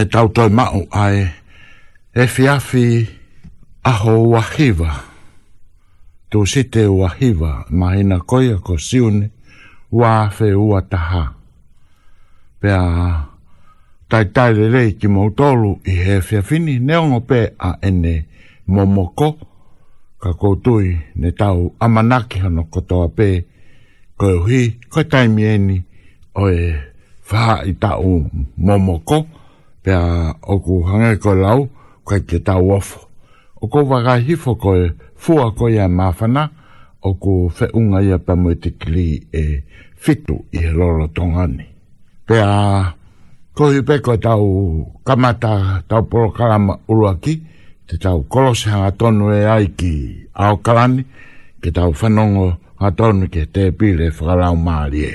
e tau toi mau ai e fiafi aho ua hiva. Tu site ua hiva, ma ina koia ko siune ua ua taha. Pea tai tai le rei ki mautolu i he fiafini neongo pe a ene momoko ka koutui ne tau amanaki hano kotoa pe ko hi ko taimieni o e faa i tau Momoko pia oku hanga ko lau kai te tau ofo. Oko waka hifo koe fua koe a mawhana oku whaunga ia pa mo te kli e fitu i he loro tongani. Pia koe pe koe tau kamata tau porokarama uruaki te tau kolose hanga tonu e ai ki aokalani ke tau whanongo hanga tonu ke te pile whakarau maari e.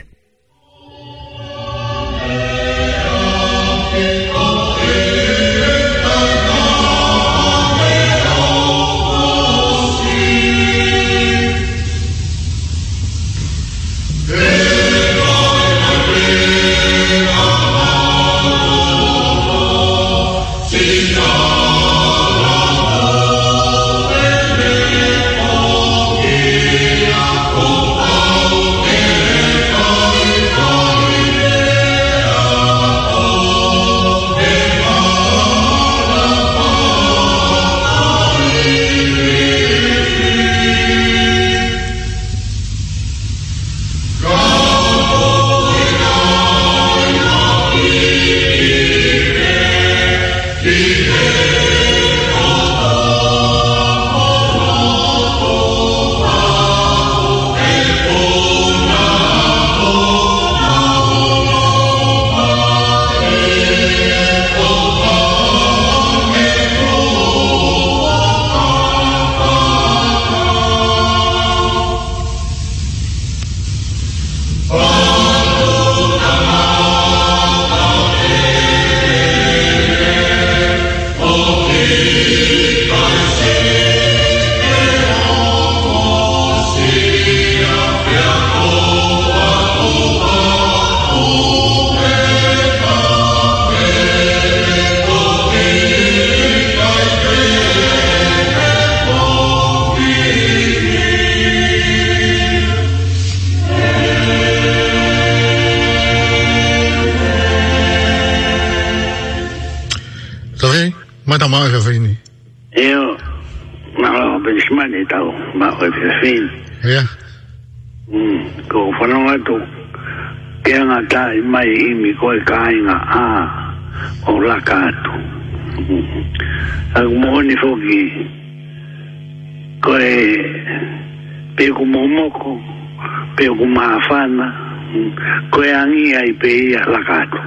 koe angia i pe ia laka atu.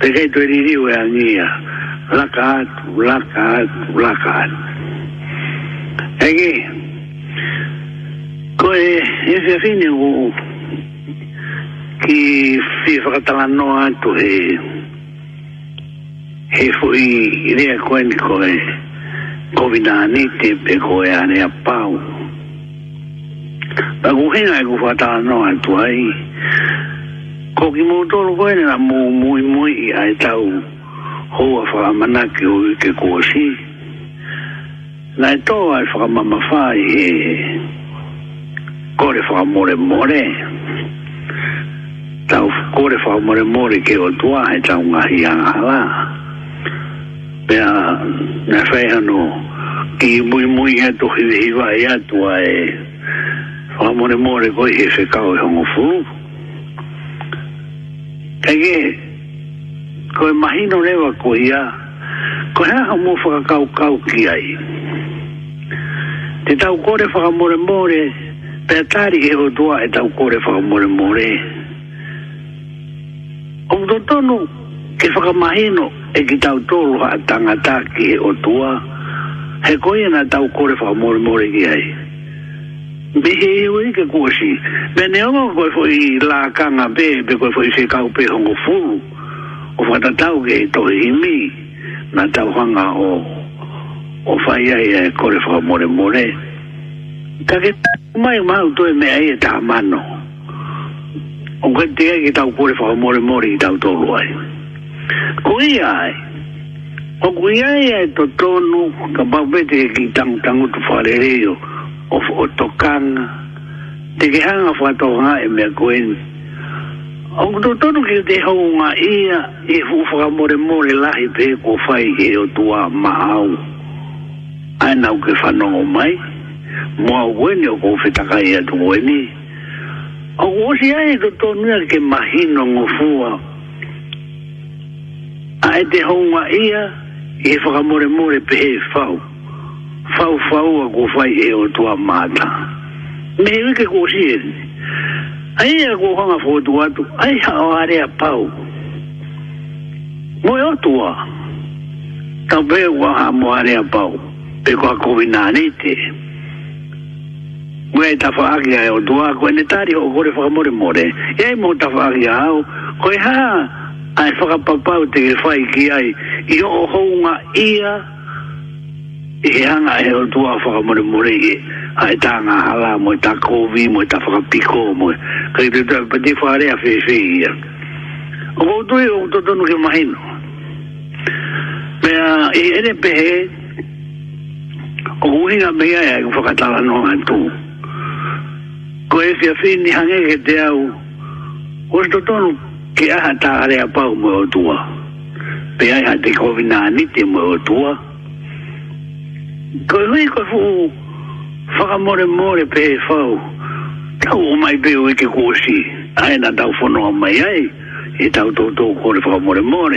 Te kei tu eririu e angia, laka atu, laka atu, laka atu. Ege, koe e efe fine u ki fi whakatala no atu he he fu i rea koe ni koe COVID-19 pe koe anea pā whenga e kua tāna noa tu ai. Ko ki mō tōru koe nera mō mui mui i ai tau hoa whakamana ki hui ke kua si. Nā e tō ai whakamama whai he kore whakamore more. Tau kore whakamore more ke o tua he tau ngahi anga hala. Pea nā whaihano ki mui mui he tohi hiwa e atua e Wha more more koi he whekau e hongo fulu. Ege, koe mahino rewa koe ia, koe hea hongo whakakau kau ki ai. Te tau kore wha more more, pia tari e ho tua e tau kore wha more more. Ong to tonu, ke wha mahino e ki tau tolu a tangata ki he ho tua, he koe na tau kore wha more more ki ai. Ege, be he o i ke kuasi be ne o ko fo i la kanga be be ko fo i se ka pe hongo fu o fa ta tau ke na ta hanga o o fa ia i ko le fo more more ka ke mai ma to e me ai e o ke te ai ta ko le fo more more i ta o ku ia e to tonu ka ba be o fo to kan te ke hanga fo to nga e me koen o to to ki te ho nga ia e fu fo ga more more la i pe ko fai ke o tua mau ana o ke fa no mai mo a wene o ko fe ta kai a tu o e ko si ai to to nga ke mahino ngo fua ai e te ho nga ia e fo ga more more pe e fau fau fau a ko fai e o tua mata. Me e ke ko si e ni. Ai a ko hanga fo tu atu, ai ha o are a pau. Mo e o tua, ta pe o a ha mo are a pau, pe ko a ko vina anite. Mo e ta fa aki a e o tua, ko e ne tari o kore fa more more, e ai mo ta fa aki a au, ko e ha, ai fa ka papau te ke fai ki ai, i o hounga ia, ia, e anga e o tua whaka mure mure i a e tā ngā hala mo e tā kōwi mo e tā whaka piko mo e i te tā pate whare a whewe i a o koutu e o tōtonu ke mahino me a e ene pehe o uinga mea e a i whakatala no antu ko e fia whi ni hange ke te au o tōtonu ke aha tā are a pau mo e o tua pe ai ha te kōwi nā niti mo e o tua o ko hui ko fu faka more more pe fau tau mai be ui ke kuosi ae na tau fono a mai ai e tau tau tau kore faka more more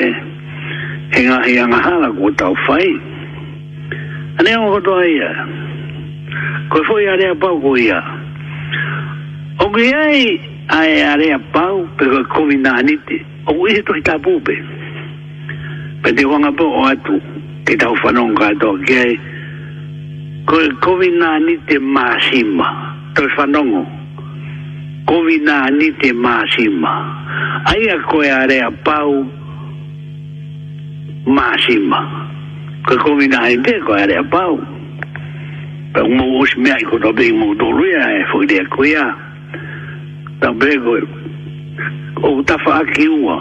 he ngā hi anga hala ko tau fai ane o koto a ia ko fu e i area pau ko ia o ki ai ai ae area pau pe ko kumi nā niti o ui he tohi tapu pe pe te wanga po o atu ke tau fanonga to kei okay? koe kovina ni te māsima, toi whanongo, kovina ni te ai a koe are a pau ko koe kovina ai te koe are a pau, pe umo osi mea i kota bei mo toluia e whoirea koe a, tau pe koe, o tafa aki ua,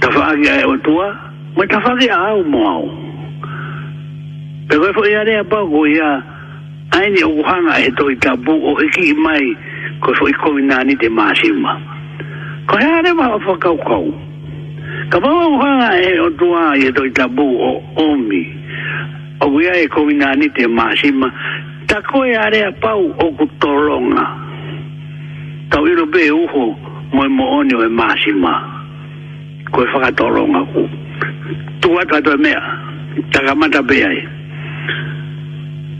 tafa aki ae o tua, mai tafa aki o mo pe koe fo ia rea pau ko ia aini o kuhanga e toi tabu o iki i mai koe fo i koe nani te maasima ko hea re maha fa kau kau ka pau o kuhanga e o tua e toi tabu o omi o kuia e koe nani te maasima ta koe a rea pau o kutoronga tau iro be uho moe mo oni o e maasima koe fa toronga ku tua tua tua mea Takamata mata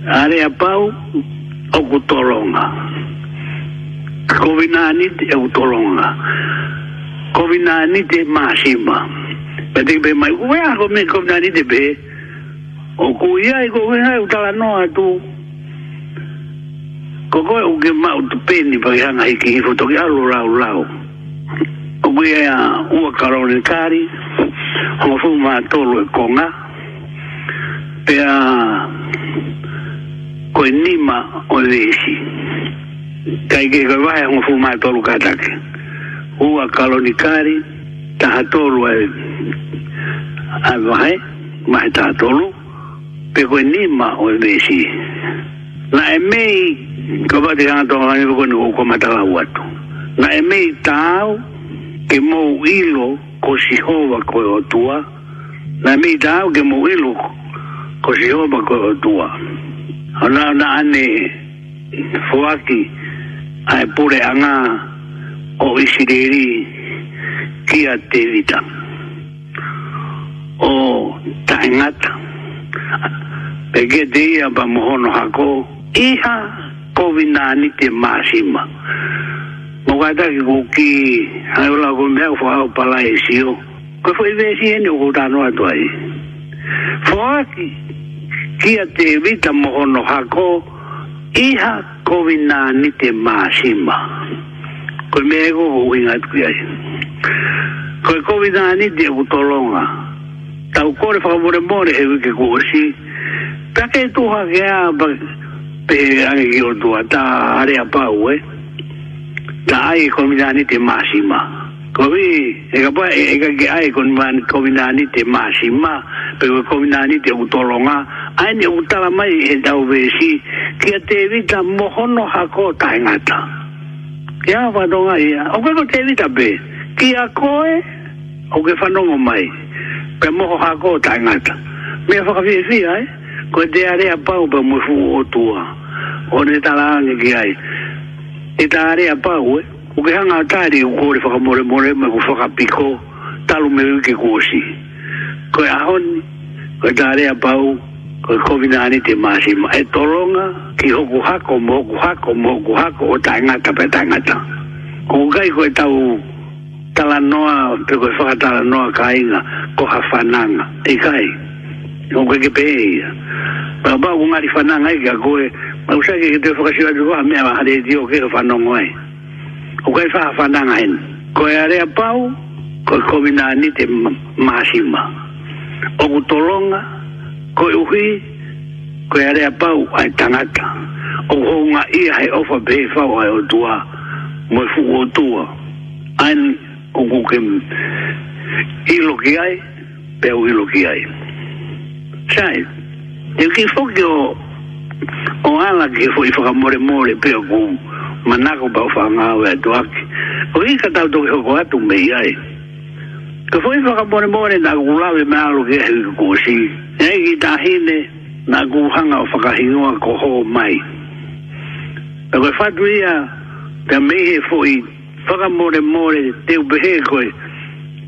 are apau o ku toronga kovinani te o toronga kovinani te masima pete be mai we a me kovinani te be o ku ia i ko wena utala noa tu ko ko u ke ma tu peni pa ia ngai ki fo to ki o ku ia u ka kari o fu tolu e konga pe a koe nima o desi. Kai ke koe wahe o fuma tolu katake. Ua kalonikari, taha tolu e wahe, wahe taha tolu, pe koe nima o desi. Na e mei, koe pati hanga tonga kani koe ni koe matala uatu. Na e mei tau, ke mou ilo, ko si hova koe o tua, na e mei tau, ke mou ilo, ko si hova koe o tua. Na e mei tau, ke mou ilo, ko si hova koe o tua ala na ane fuaki ai pure anga o isiriri kia te vita o taingata pege deia ba mohono hako iha kovinani te masima mokaita ki kuki hae ula kumea kufahau pala esio kwa fwe vesi ene ukutano atuai fuaki kia te vita mohono hako iha kovina ni te maasima koe me ego ho winga atu kia koe kovina ni te utolonga tau kore whakamore more he wike kuhosi take tu hakea pa pe ange ki ortua ata area pau e eh? ta ai kovina ni te maasima ta ko vi e ga e ga ge ai kon man ko nani te masima pe ko ko vi nani te utolonga ai ne utala mai e da vesi ki te vita mohono hako tainata ke a va donga ia o ko te vita be ki a koe o ke fanongo mai pe moho hako tainata me fa ka vi vi ai ko te are a pau pe mo fu o tua o ne tala ange ki ai e tala are a pau e o ke hanga tāri u kore whakamore more me ku whakapiko talu me uke kōsi ko e ahon ko e tāre pau ko e te māsima e toronga ki hoku hako mo hoku hako mo hoku hako o tā ngata pe tā ngata ko kai ko tau tala noa pe ko e whakatala noa ka inga ko ha whananga e kai ko kai ke pēhe ia pa pa ngari whananga i ka koe Mae'n siarad i chi ddweud ffogasio a dwi'n gwybod am ea, mae'n hadau i o kai fa fa na ngain ko ya re pau ko ko mina ni te masima o ku tolonga ko uhi ko ya re pau ai tangata o ho nga i ai ofa be fa o ai o tua mo fu o tua an o ku kem i lo ki ai pe o i lo ki ai sai e ki fo ke o o ala ki fo i fo ka more more pe o ku manako pa o whanga o e tuaki. O i ka tau toki hoko atu me iai. Ka whoi whaka mone mone nā kukulawe me alo ke ahi ki kōsi. E ki tā hine na guhanga o whakahingoa ko ho mai. E koe whatu ia te mehe whoi whaka mone mone te upehe koe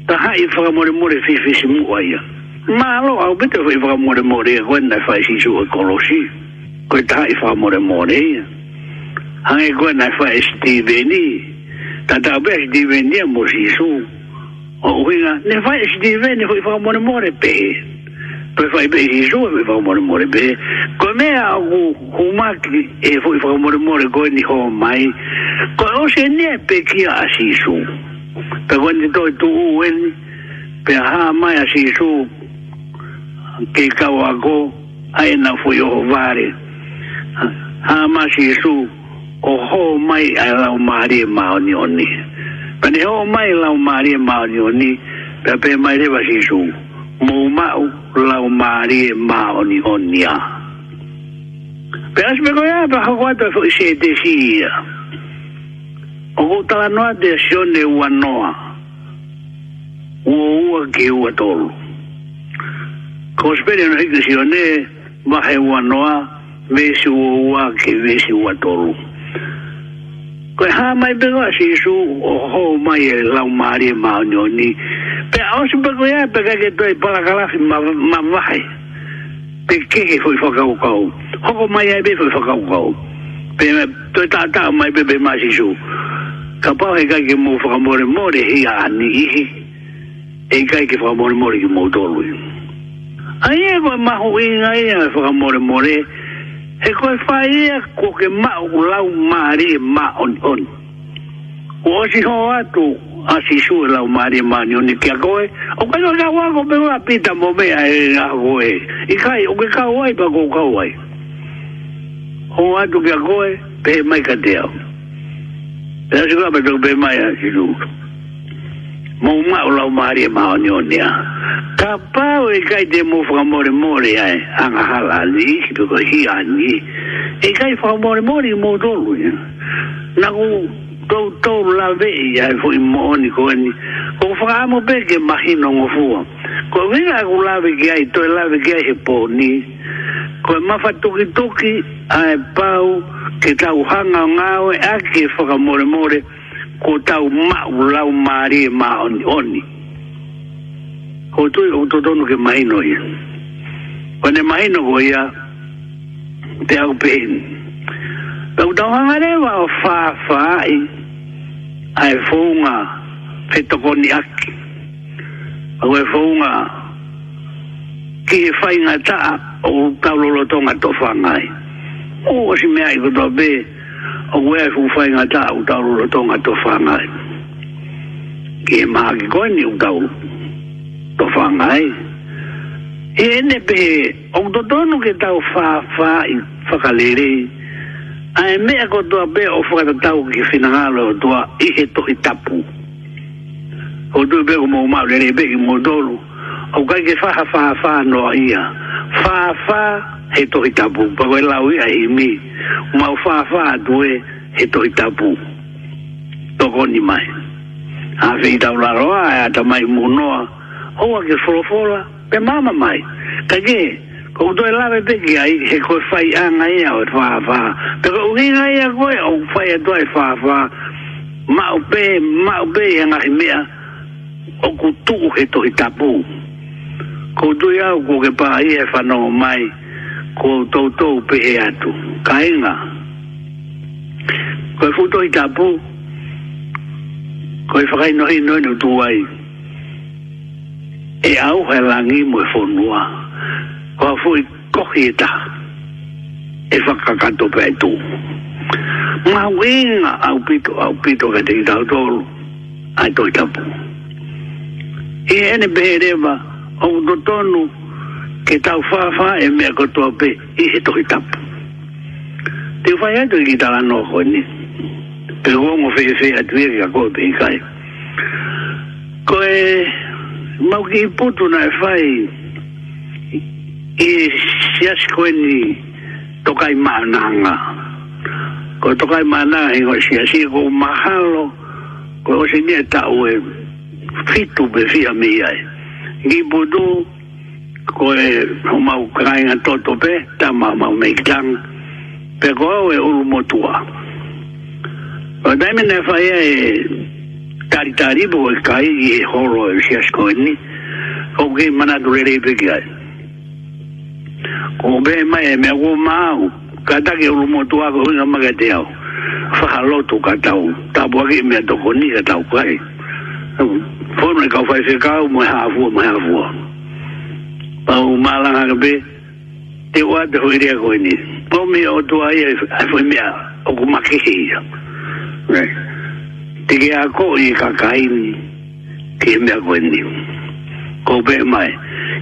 ta hai whaka mone mone whiwhisi mua ia. Mā alo au pita whaka mone mone e koe nai whaisi su e kolosi. Koe ta hai whaka mone mone ia hangi koe nai wha STV ni, tata ape STV ni a mo si su, o uinga, ne wha STV ni hui wha mone more pe, pe wha ipe si su e wha mone more pe, koe mea aku humaki e hui wha mone more koe ni ho mai, koe o se ne pe kia a si su, pe koe ni toi tu uen, pe a haa mai a si su, ke kawa ko, aina fuyo vare, haa mai si su, o ho mai a lau maari e maoni oni. Pane ho mai lau maari e maoni oni, pia pe mai rewa sisu, mo mau lau maari e maoni oni a. Pe as me goya, pa ha kwa pe fo isi e desi ia. O ko tala noa de sione ua noa, ua ua ke ua tolu. Ko spere no hiki sione, mahe ua noa, vesi ua ua ke vesi ua tolu. Ua ua ke vesi ua tolu ko ha mai be wa si su o ho mai e la mari e ma no pe a su be ko pe ka ke to i pala kala si ma ma mai pe ke ke foi foka u kau ho ko mai be foi foka u kau pe me to ta ta mai be be ma si su ka pa he ke mo foka more more hi a ni hi e ka ke foka more more ki mo to lu ai e ko ma ho i ai e foka e more more he koe whaia ko ke mao lau maare ma on on ko si ho atu a si su e lau maare ma ni on ki a koe o koe no kawa ko me wa pita mo mea e a koe i kai o ke kawai pa ko kawai ho atu ki a koe pe mai ka te au pe a si kawa pe mai a si su mo ma o la mari ma o nyo nia ka pa o e kai de mo fo more more ai anga hala li ki to hi ani e kai fo more more mo do lu ya na ko to to la ve ya fo i mo ni ko ni ko fo mo pe ke ma hi no mo fo ko vi na ku la ve ki ai to la ve ki ai po ni ko ma fa to ki to ki ai pa o ke tau hanga ngao e ake fo more more ko tau mau lau mare ma oni oni ko tu o to tonu ke mai no ia pane mai no ia te au pen tau tau hangare wa o fa fa i ai fonga pe to koni aki au e fonga ki e fai ngata o kaulolo tonga to fangai o si mea i kutu a pei o we fu fa ta u ta ro to nga to fa nga ke ki e ko ni u ta u to fa nga e ne pe o do do no ke ta u fa fa i fa a e me ko to be o fa ta u ki fi nga lo to i he to i ta o do be o mo ma le be ki mo do lo o ka ke fa fa fa no ia fa fa he tohi tapu. Pako e lau ia i mi. Mau fa atue he tohi tapu. Toko ni mai. Hawe i tau roa e ata mai munoa. Hoa ke wholofola. Pe mama mai. Kake, ko uto e lawe peki ai he fai an ai ia o e whaafa. Pako uhinga ia koe au whai atua fa e whaafa. Mau pe, mau pe e ngahi mea. Oku tuu he tohi tapu. Ko do uto iau koke paa i e fa no mai ko tau tau pe e atu ka inga ko e futo i tapu ko e no nohi noi no tuai e au hai langi mo e whonua ko a fui kohi e ta e fakakato pe e tu ma winga au pito au pito ka te i tau tolu ai toi tapu e ene behereva au dotonu tonu ke tau whawha e mea katoa pe i he tohi tapu. Te whai ato i ki tala no koe ni. Pe hongo whee whee atu e ka koe pe i kai. Koe mau ki putu na e whai i siasi koe ni tokai maananga. Koe tokai maananga i si siasi e koe mahalo koe o se nia e tau e fitu be fia mi ai. Ngi budu ko e o mau kainga toto pe ta ma ma me kan pe ko e o mo tua o dai me fa e tari tari bo e kai e horo e sias ko ni o ge mana do re re pe ki ai be ma e me o mau kata ke o mo tua ko na ma ke te fa halo tu kata o ta bo ge me to ko ni ta o kai Fórmula kau fai fai kau, mai hafua, mai hafua pau malanga be te wa de hoire ko ni pau me o tu ai ai foi me o ku maki ke te ke a ko i ka kai ni ke me ko ni ko be mai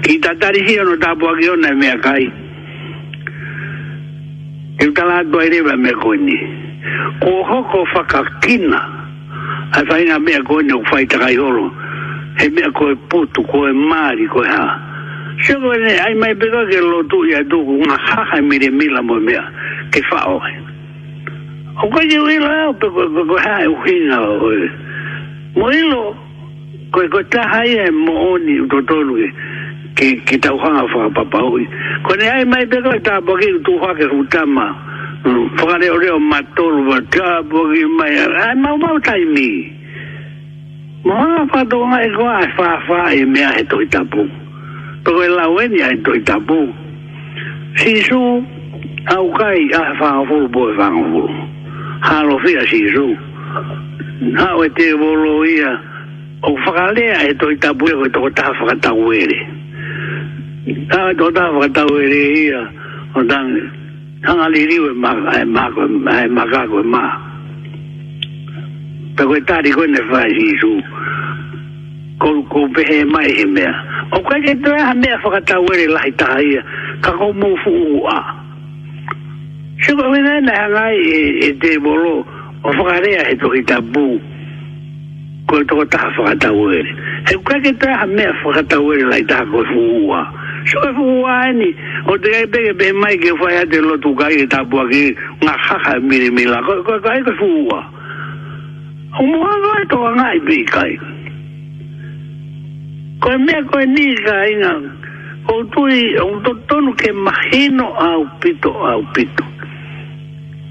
ki ta tari hi no ta pau ki ona e me kai e ta la do ai reba me ko ni ko ho ko fa ka kina ai faina me ko ni o fai ta kai holo he me ko putu ko e mari ko ha Se mo ai mai pega ke lo tu ya tu una jaja e de mi la mo me ke fa o. O ko ye wi la o pe ko ko ha u hin a Mo ilo, ko ko ta ha ye mo ni do to lu e, ke ke ta hanga fa pa pa o. Ko ne ai mai pega e ta bo ke tu ha ke u ta ma. ore o matolu wa ta bo mai a ai ma ma ta mi. Mo ha fa do ma e ko a fa fa e me a he to i tapu to e la wenia e to i tabu. Si su, au kai a whanga fu bo e whanga fu. Halo fia si su. Nau e te volo ia, o whakalea e to i tabu e to ta whakata uere. Ta e to ta whakata uere ia, o tang, tanga li riu e mako e mako e, e ma. Pe koe tari koe ne whai si su ko ko pehe mai he mea. O kai kei tue ha mea whakatau ere lahi taha ia, ka kou mou fu u a. Shuka wina e nai hangai e te bolo, o whakarea ai toki ta bu, koe toko taha whakatau ere. He kai kei tue ha mea whakatau ere lahi taha kou fu u a. Shuka fu u a ni, o te kai pehe pehe mai ke whai a te lotu kai ke ta bua ki, ngā kaka mire mila, koe kai kai fu u a. O mua ngai toka ngai pehe kai kai ko me ko ni ga inga o tui un to no ke mahino au pito au pito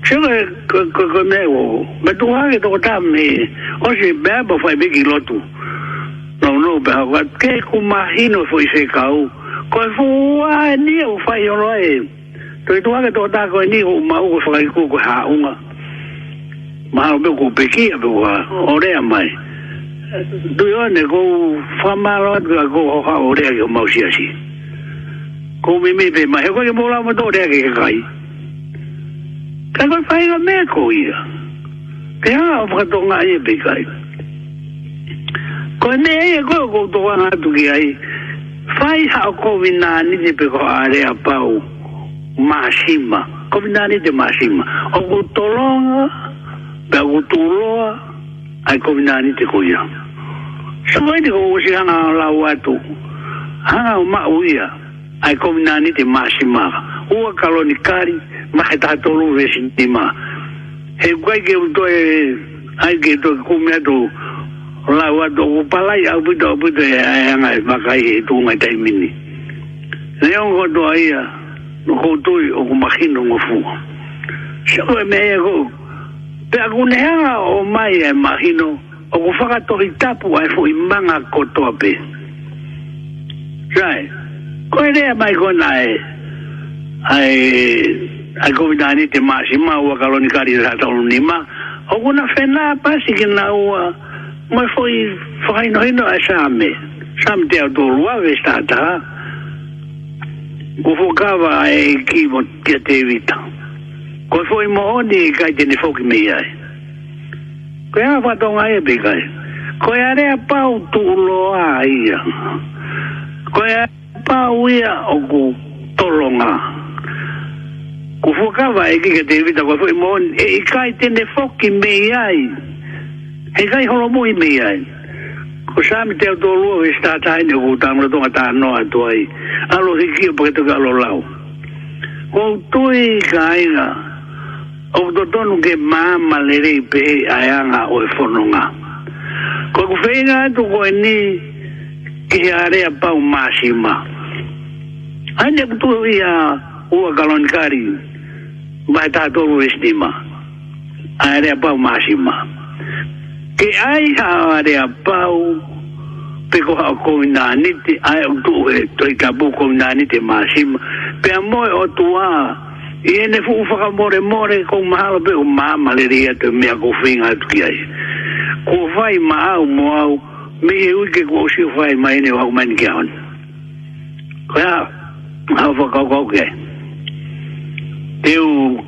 Che ko ko ko me o me tu ha ke to me o si be ba fai be ki lotu no no be ha ke ku mahino foi se kau ko fu a ni o fai o no e to tu ha ke tota ko ni o ma o ko fai ku ha unga ma o be ku pe ki a be o re mai duio ne go famaro ga go ha ore ga mo si asi ko mi mi be ma ko mo la mo do re ga kai ka go fai ga me ko ia ke ha o fa to ngai be kai ko ne e go go to wa na tu ki ai fai ha ko mi na ni ni be ko eh, ah, are a pau masima ko mi na ni de masima o go to longa Pe a ah. gutu roa, ah ai ko vina ni te ko ia sa mai te ko ko si hana la watu hana o ma uia ai ko vina ni te ma si ma ua kalo ni kari ma he ta tolu ve si ni ma he kwai ke uto e ai ke to ko me to la watu ko palai au pito au pito e ai hana e makai e tu ngai tai mini ne on ko to aia no ko tui o ko mahino ngofu Shalom, may I go? pe agunea o mai e mahino o ku faka to ai fu imanga ko to pe sai ko ere mai ko nai ai ai ko dani te masima o kaloni kari sa to nima o ku na fena pasi si ke na o mo fu i fai no ino ai same same te o rua ve sta ta ku fu ka e ki mo te vita Ko foi mo ni kai te ni foki me e ia. Ko ia va tonga e be kai. Ko ia re pa tu lo ia. Ko ia pa u ia o ku tolonga. Ku foka va e ki te vita ko foi mo e, e kai te ni foki me ia. E kai holo mo me ia. Ko sami te to lo e sta tai ni ku ta mo tonga ta no atoi. Alo hiki po ke to ka lo lau. Ko toi kai o do tonu ke ma malere pe ayanga o fononga ko ku feina tu ko e ni ke are a pau masima ane ku tu e ia o galon kari vai ta to estima are a pau masima ke ai ha are a pau pe ko ko na ni ti ai tu e to ka bu ko na ni ti masima pe amoi o tua a i ene fuku whaka more more kong mahalo pe o māma le ria te mea ko whinga atu ki ai ko whai ma au mo au me he uike ko o siu whai ma ene o hau ki aon ko ea hau whaka kau ke te u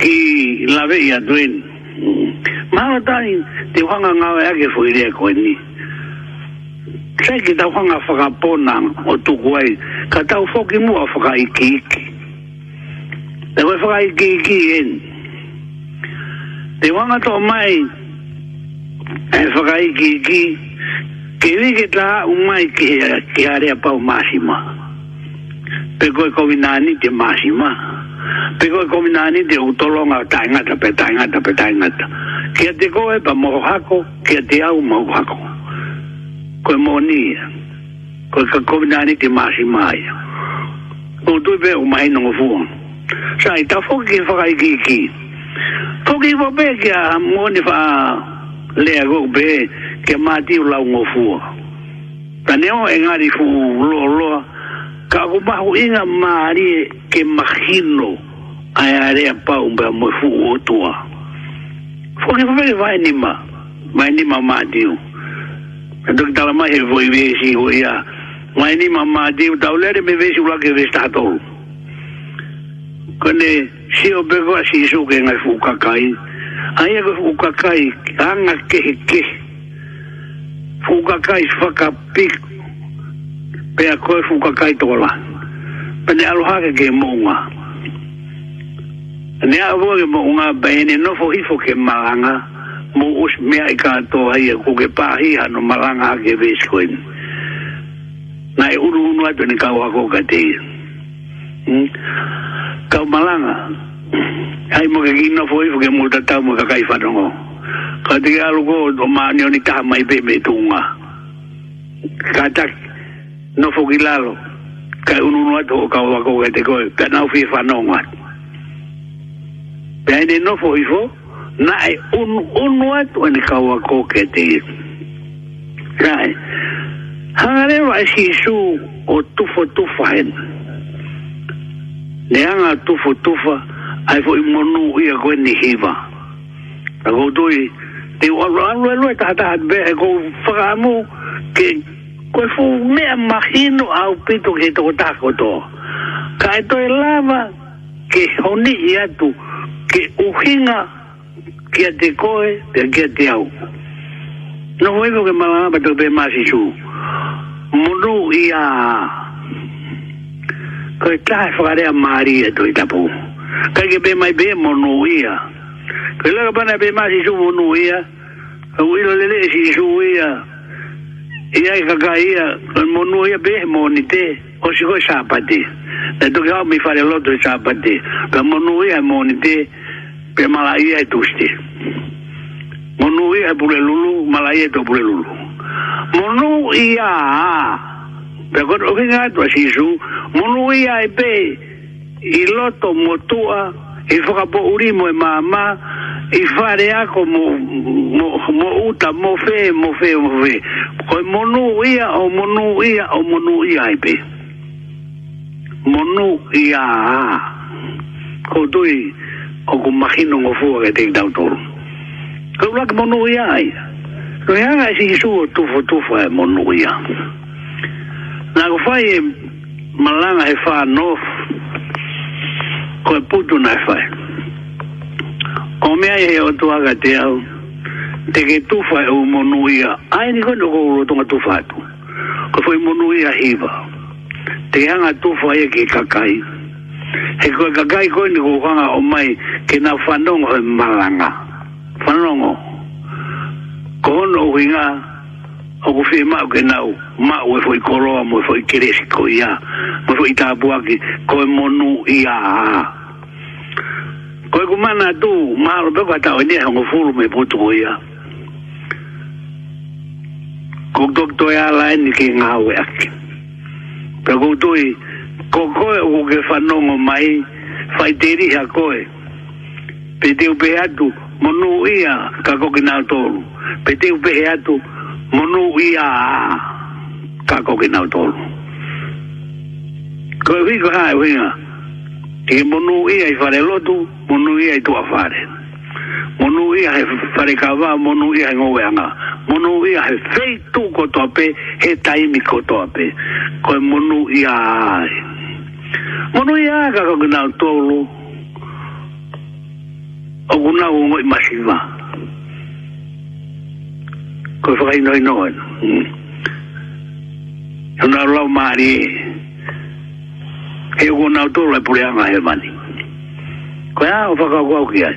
ki lawe i atu en mahalo tani te whanga ngawe ake fo i rea ko eni Sai ki tau whanga whakapona o tuku ai, ka tau whoki mua whakaiki iki. iki. Le koe whakai ki ki en. Te wanga tō mai, e whakai ki ki, ke wike tā u mai ke ki area pau māsima. Pe koe kominani te māsima. Pe koe kominani te utolonga tāingata, pe tāingata, pe tāingata. Ki te koe pa mohako, ki te au mohako. Koe ni, koe kominani te māsima aia. Nō tui pe o mai nō fuonu sai ta fo ki fa ki ki fo ki fo be ki a mo ni fa le a go be ki ma ti la un ofu ta ne o en ari fu lo lo ka go ba ho inga ma ari ki ma hino a ari a pa un be mo fu o tua fo ki fo be va ni ma ma ni ma ma ti u Ndok tala mai e voi vesi hoia. Mai ni mamma di tau lere me vesi ula ke vesi tatolu kone si o bego si su ke ngai fu ai ko fu anga ke ke fukakai kakai fa pik pe a ko fu kakai to la pe alo ha ke mo ne a vo ke mo nga no fo hifo ke ma mo us me ai ka to ai ko ke pa hi ha no ma nga ke ves nai uru nu ai pe ne ka wa ko Hmm? kau malanga hai mo gi no foi porque mo ta ta mo ka kai fa dongo ka di alu go do ma ni oni ka mai be me tunga ka ta no fo gi lalo ka unu no ato ka wa ko ga te ko ka na fi fa no ma pe ni no foi fo na e un un no ato ni ka wa ko ke te rai hangare wa si su o tu fo tu fa hen leanga tufu tufa ai fo i monu i a koe ni hiva a go tui te walu alu alu e tata hat be e go whakamu ke koe fu mea mahinu au pito ke toko tako to ka e toi lava ke honi i atu ke uhinga kia te koe te kia te au no hoi ko ke malama pato pe masi su monu i a monu i a kaitāwhakarea mārieto i tapu. Kai ke pē mai pē monu ia. Kai laka pana pē mā si su monu ia, ka uilo lele si su ia, ia i kaka ia, kan né, monu ia pē moni te, o si faria sāpati. Na toki hau mi whare loto i sāpati, ka monu ia moni te, pē mala ia i tusti. Monu ia pule lulu, mala ia to pule lulu. ia, pe kor o kinga to si su mo lu ia e pe i loto mo tua e foka uri mo e mama i fare a mo, uta mo fe mo fe mo fe ko mo nu ia o mo ia o mo nu ia e pe mo nu ia ko tui o ku magino ngo fu ke te dau tur ko la ko mo nu ia ai ko e ia e si su tu fu tu fu mo nu ia Nā ko whai e malanga he wha nof, ko e putu nai whai. O mea e he o tuaga te au, te ke tufa e o monuia, ai ni kono ko uro tonga tufa atu, ko whai monuia hiva, te hanga tufa e ke kakai, he koe kakai koe ni ko kanga o mai, ke nā whanongo he malanga, whanongo, ko hono uhinga, o ko fie mau ke nau mau e foi koroa mo e foi keresi ko ia mo e foi tabua ki ko e monu ia ko e kumana tu maro peko atao e neha ngo furu me putu ko ia ko kdokto e ala eni ki ngau e ake peko tui ko koe o ke whanongo mai fai teriha koe pe teo pe atu monu ia ka kokina tolu pe teo pe atu monu ia monu ia ka ko ke nau tolu ko vi ko ai wenga e monu ia i fare lotu monu ia i tu afare monu ia he fare kawa monu ia i ngowe anga monu ia he fei tu ko toa pe he mi ko toa pe ko monu ia ai monu ia ka ko ke nau tolu o kuna ngoi masiva ko fai noi noen. Mm. Una lo mari. E go na to le pure anga he mani. Ko ya o faka go ki ai.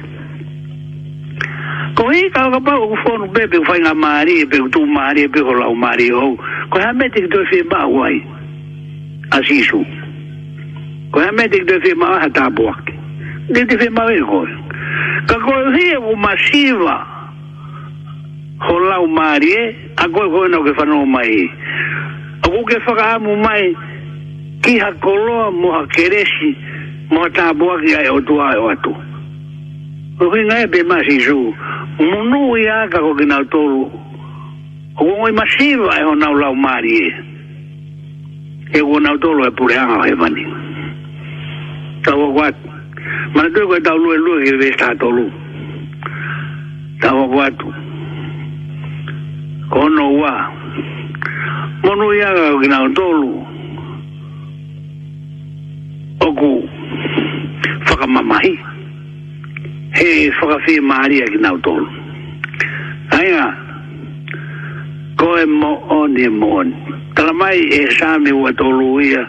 Ko he ka ga pa go fo no bebe fai na mari e be tu mari e be go la mari o. Ko ha mete ki to fi ba wai. Asisu. Ko ha mete ki to fi ma ha ta bo. Ni ti fi ma ve go. Ka ko he go masiva. Ko ho la o mari e, a go go no ke fa no mai a go ke fa ga mo mai ki ha kolo mo ha keresi mo ta bo ga e o tua o atu o e e ke nga e be ma si ju mo no ya ga go ke na to ru o go mo si va e o na o la o mari e go na o e pure anga e mani ta go wa ma te go ta lu e lu e ve sta to lu ta go wa kono wa mono ya ga gina tolu oku faka mamai he faka fi mari ya tolu aya ko e, e mo on e mo on tala mai e sa wa tolu ya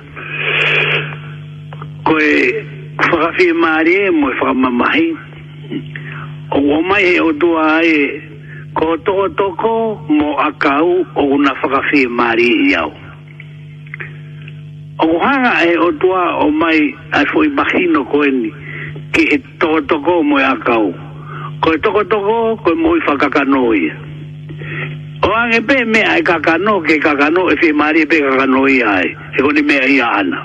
ko e faka fi mari mo faka mamai o mai o tua ai ko to toko mo akau o una fakafi mari iau. O kuhanga e o tua o mai a fo imagino ko eni ki e toko toko mo akau. Ko e toko toko ko e moi fakakano ia. O ange pe mea e kakano ke kakano e fi mari e pe kakano ai e. E koni me ia ana.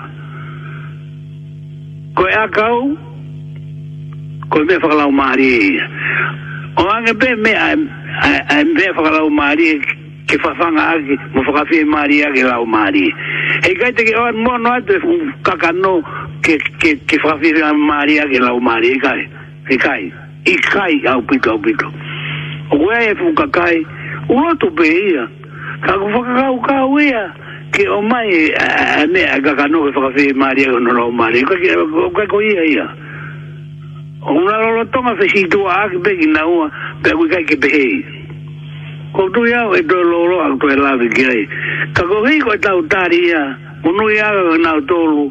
Ko e akau ko e me fakalau mari ia o anga be me ai ai be fa la mari ke fa fa nga ki mo fa fi mari ya ke la mari e ka te ke on mo no ate fu ka ka no ke ke ke fa fi mari ya ke la mari e kai e kai e au pito au pito o we e fu ka ka u lo to be ia ka ku fa ka ka u ka u ia ke o mai ne ka ka no ke fa mari ya ke no la mari ka ka ko ia ia Ora lo lo toma se si tu ak be na u be ku kai ki be. Ko tu ya e do lo lo ak pe la de gai. Ka ko ri ko ta utaria, ta ri ya. na to lu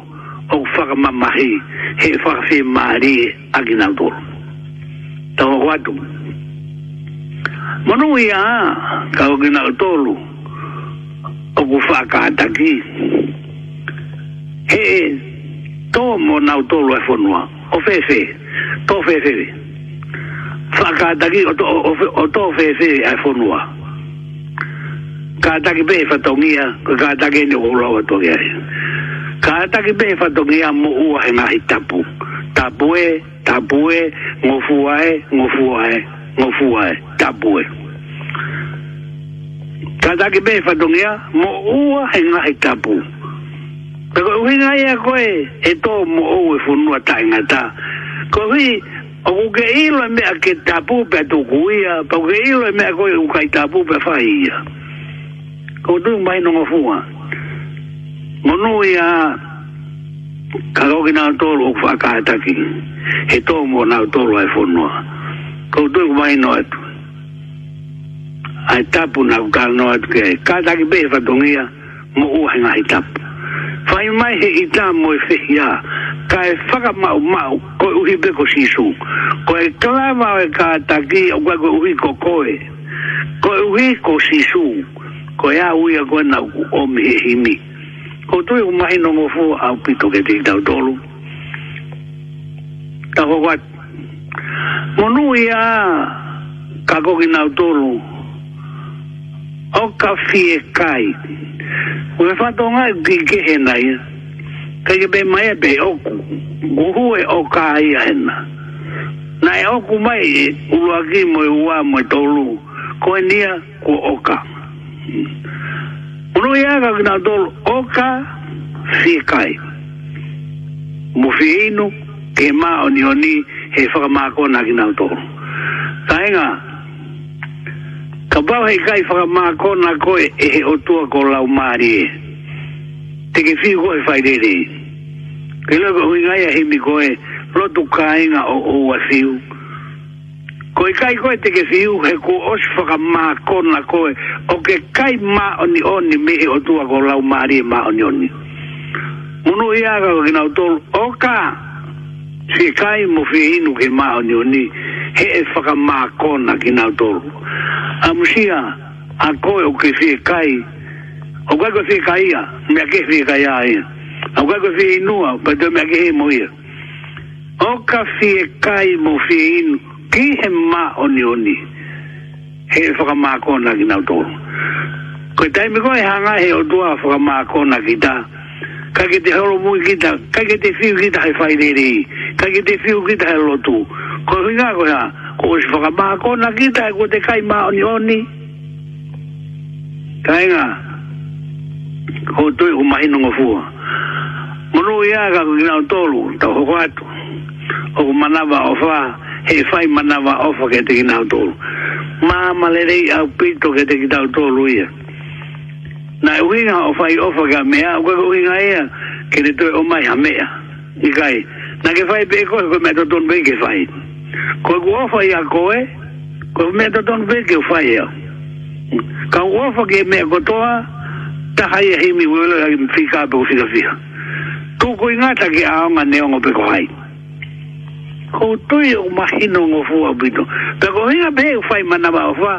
o fa ka ma he. He fa fi ma ri ak na u Ta wa tu. Monu ya ka ko na to lu o ku fa ka ta ki. He to mo na to lu e fo nu. O fe. fe to fe fe fa ka ta ki o to o to fe fe ai fo nua e e, e, ka ta ki be fa to ngia ka ta ki ni ulo wa to ngia ka ta ki be fa to ngia mo u ai na hitapu tapue tapue mo fuae mo fuae mo fuae tapue ka ta ki be fa to ngia mo u ai na hitapu Pero uhinga ya koe, eto mo o e funua ta ngata ko hui, o kuke ilo e me a ke tapu pe tu kuia, pa kuke ilo e me a koe ukai tapu pe faia Ko tu mai no ngofua. Monu ia kakoki nao tolu uku whakaataki. He tō mō nao tolu ai whonua. Ko tu mai no atu. Ai tapu nao kāna no atu ke. Kātaki pe fatongia, mo uhe ngai tapu. Whai mai he i tā mo e whihiaa kai e mau mau ko e uhi beko sisu. Ko e klama e ka taki o kwa ko uhi ko koe. Ko e uhi ko sisu. Ko e ui a koe nau o mihe himi. Ko tui u mahi nongo fu au pito ke te tau tolu. Tako kwa. Monu i a kako ki nau tolu. O ka fie kai. Ko e fatonga ki kehenai. Ko e fatonga ka ke be mai e be oku guhu e o ka ia hena na e oku mai e ulua ki mo e ua mo e tolu ko e nia ku oka unu ia ka kina tolu oka si kai mu fi inu ke ma oni oni he whaka mako na kina tolu taenga ka bau he kai whaka mako na koe e he otua ko lau marie e te ke fiu koe fai te rei. Ke lau ka huingaya himi koe, rotu kāinga o ua fiu. Koe kai koe te ke siu he ko ma whaka maa kona koe, o ke kai ma oni oni me e o tua ko lau mari e ma oni oni. Munu i aga ko kina utolu, o ka, si kai mo fi inu ke maa oni oni, he e ma maa na kina utolu. Amusia, a koe o ke si kai, Aunque algo se caía, me aquí se caía ahí. Aunque algo se inúa, pero me aquí moía. Oka fie kai mo fie inu, ki he ma oni oni. He whakamākona ki nau tōru. Koe taimi koe hanga he o tua whakamākona ki tā. Ka ke te horo mui ki tā, ka ke te whiu ki tā he whairere, ka ke te whiu ki tā he lotu. Koe hinga koe ha, koe si whakamākona ki tā, koe te kai ma oni oni. Ka inga, ho toi o mai nonga fua monu ia ga gina tolu ta ho kwatu o manava ofa he fai manava ofa ke te gina tolu ma malerei au pito ke te gina tolu ia na winga o fai ofa ga mea o ga winga ia ke te toi o mai ha mea ikai na ke fai pe ko ko me to ton ve ke fai ko ko ofa ia ko e ko me to ton ve ke fai ia ka ofa ke me ko toa ta hai he mi wele ai e fika pe o fika fia ko ko inga ta ki a nga ne ngo pe ko hai ko tu yo mahino ngo fu abito pe ko inga be u fai mana ba fa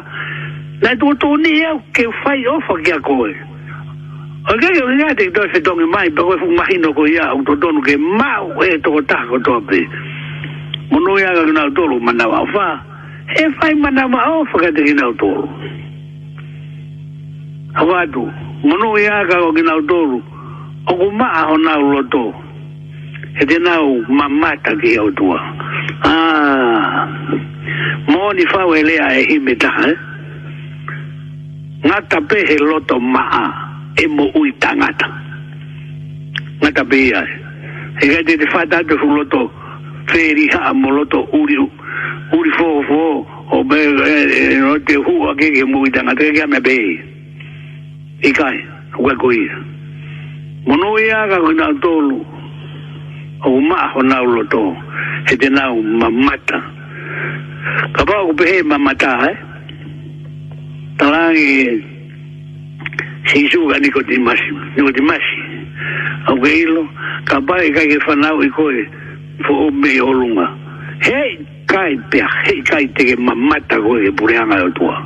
na tu tu ni e, e ke fai o fo ki a ko e o ke ko inga te do se don e mai pe ko fu mahino ko ya u to don ke ma u e to ko ta ko to pe mo no ya ga na to lu mana ba fa e fai mana ba o fo ka te ki na to Awadu, Mono e aga o ginau doru, o ku maa o nau loto. E te nau mamata ki au tua. Ah, moni fau e lea e hime taha, eh? Ngata pehe loto maa e mo ui tangata. Ngata pehe ae. E gai te te whatate fu loto feri haa mo loto uri uri fo fo o be e no e, e, te hua ke ke mo ui tangata ke ke ame pehe i kai, kua koi. Mono i aga kui nga tolu, o maa ho nga ulo to, he te nga ma mata. Ka pao ku pehe ma mata, he? Eh? Talangi, si isu ka niko ti masi, niko ti masi. Au ke ilo, ka pao i kai ke whanau i koe, fo o me olunga. Hei, kai pe he kai te ke mamata ko e pure anga o tua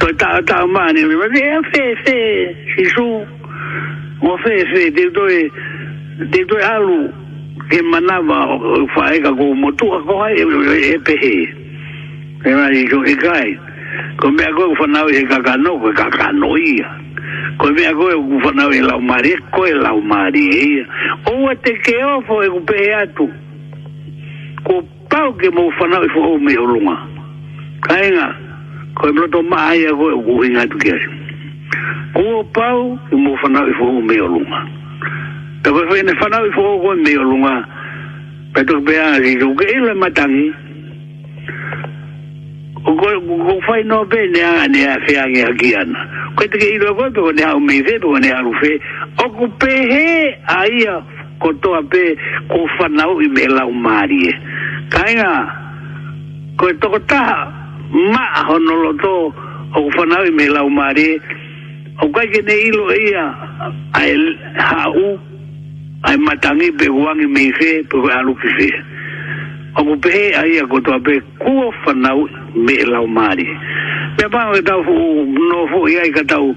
to ta ta mane me me eh, fe fe si su o fe fe de do e de do e alu ke manava fa e ka ko mo tua ko ai e, e, e pe he e mai jo e kai ko me ko fa na e ka ka no ko ka ka no ia ko me ko e fa na e la mari ko e la mari o te ke o fo e pe atu ko kau ke mo fana i fo me o lunga kainga ko mo to ma ai ko u hinga tu kia ko pau mo fana i fo me o lunga ta ko fe ne fana i fo ko me o lunga pe to be a ri ru ke le matangi ko ko fai no be ne a ne a fe a ge a kia na ko te ke i lo ko to ne a me ve to ne a ru fe o ku pe he a ia kotoa pe ko whanau i me lau maarie. Kainga, ko e toko taha ma honolo tō o ko whanau i me lau maarie, o kai ke ne ilo ia ai hau, ai matangi pe huangi me ife, pe kua alu ki fe. O ko pehe aia kotoa pe kua whanau me lau maarie. Me pāo e tau fuku, no fuku iai ka tau,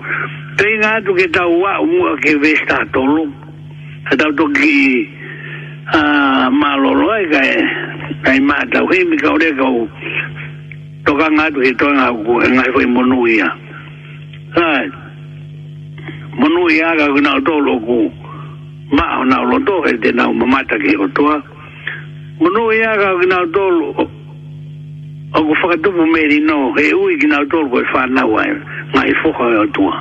te inga atu ke tau wā umua ke vesta tolu, a tau toki a malolo e kai kai mata o himi kau re kau toka ngatu he toa ngau ku e ngai koi monu ia hai monu ia ka kuna o tolo ku maa o nao lo tohe te nao mamata ke o toa monu ia ka kuna o tolo o ku whakatupu meri no he ui kuna o tolo koi whanau ai ngai fuka e o toa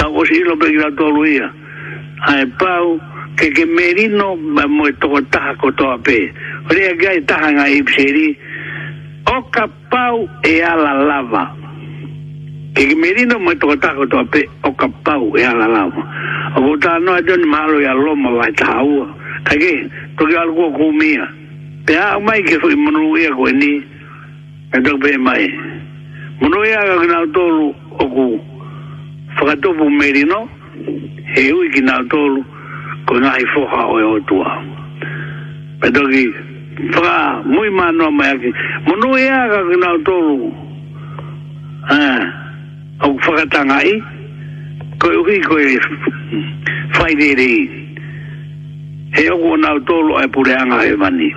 tau kosi ilo pe kuna o tolo ia hai hai pau ke ke merino mo to ta ko to ape re ga ta nga i pseri o kapau e ala lava ke ke merino mo to ta ko to ape o kapau e ala lava o ta no ajo ni malo ya loma va ta u ka ke to ke algo ku mia pe a mai ke foi monu e ko ni e to pe mai monu e ga na to lu o ku fa ka to merino he u ki na to lu ko na ai foha o e otua. Pe toki, whaka mui mānoa mai aki, monu e aga ki nā tōru, au whakatanga i, ko e uki ko e whaidere i, he oku o nā tōru ai anga he mani.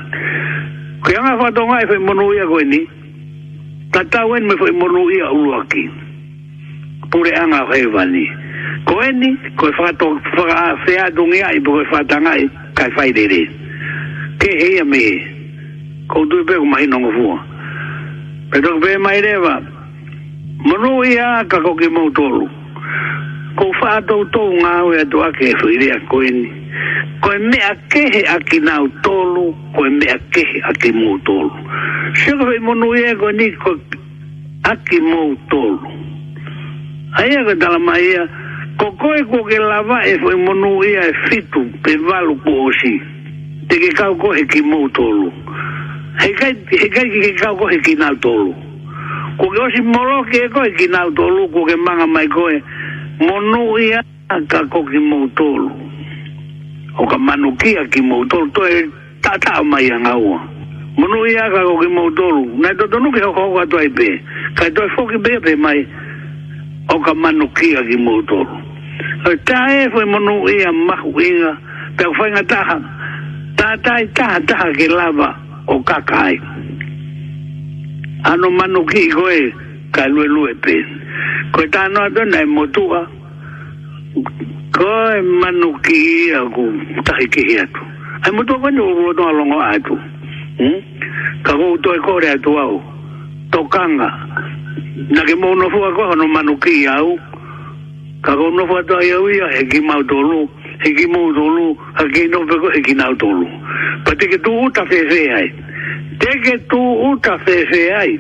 Ko e anga whatonga e whai monu ia koe ni, tatau en me whai monu ia uruaki, pureanga he mani. Pureanga he mani ko eni ko fa to fa se a dungi ai bo fa tanga ai kai fai de ke he ya me ko du be ko mai no mo fuo pe to be mai re va mo no ia ka ko ke mo tolu ko fa to to nga o e to a ke fu ire a ko eni me a ke he a ki na o tolu ko me a ke he a ke mo tolu se ko mo no ia ko ni ko a ke mo tolu Aia ka tala mai ko koe ko ke lava e foi monu ia e fitu pe valu ko osi te ke kau ko he ki mou tolu he kai, he kai ki ke kau ko he ki nal tolu ko ke osi moro ke e koe ki nal tolu ko ke manga mai koe monu ia ka ko ki mou tolu o ka manu kia ki mou tolu to e tata mai anga ua monu ia ka ko ki mou tolu nai to tonu ke ho ho to ai i pe ka toa foki pe pe mai o ka manu kia ki mōtoro. Tā e whai manu ia e mahu inga, tā whai ngā taha, tā tai taha taha ke lava o kakai. Ano manu ki koe, ka lue lue pē. Koe tā noa tōna e motua, koe manu ki ia ku tahi ki hiatu. Ai motua kani o rua tōna longa atu. Hmm? Ka kou kore atu au, tokanga, na ke mono fua ko no manu ki au ka go no fua ta ia ia e ki mau tolu e ki mau tolu a ki no pe ko e ki nau tolu pa te ke tu uta fe fe ai te ke tu uta fe fe ai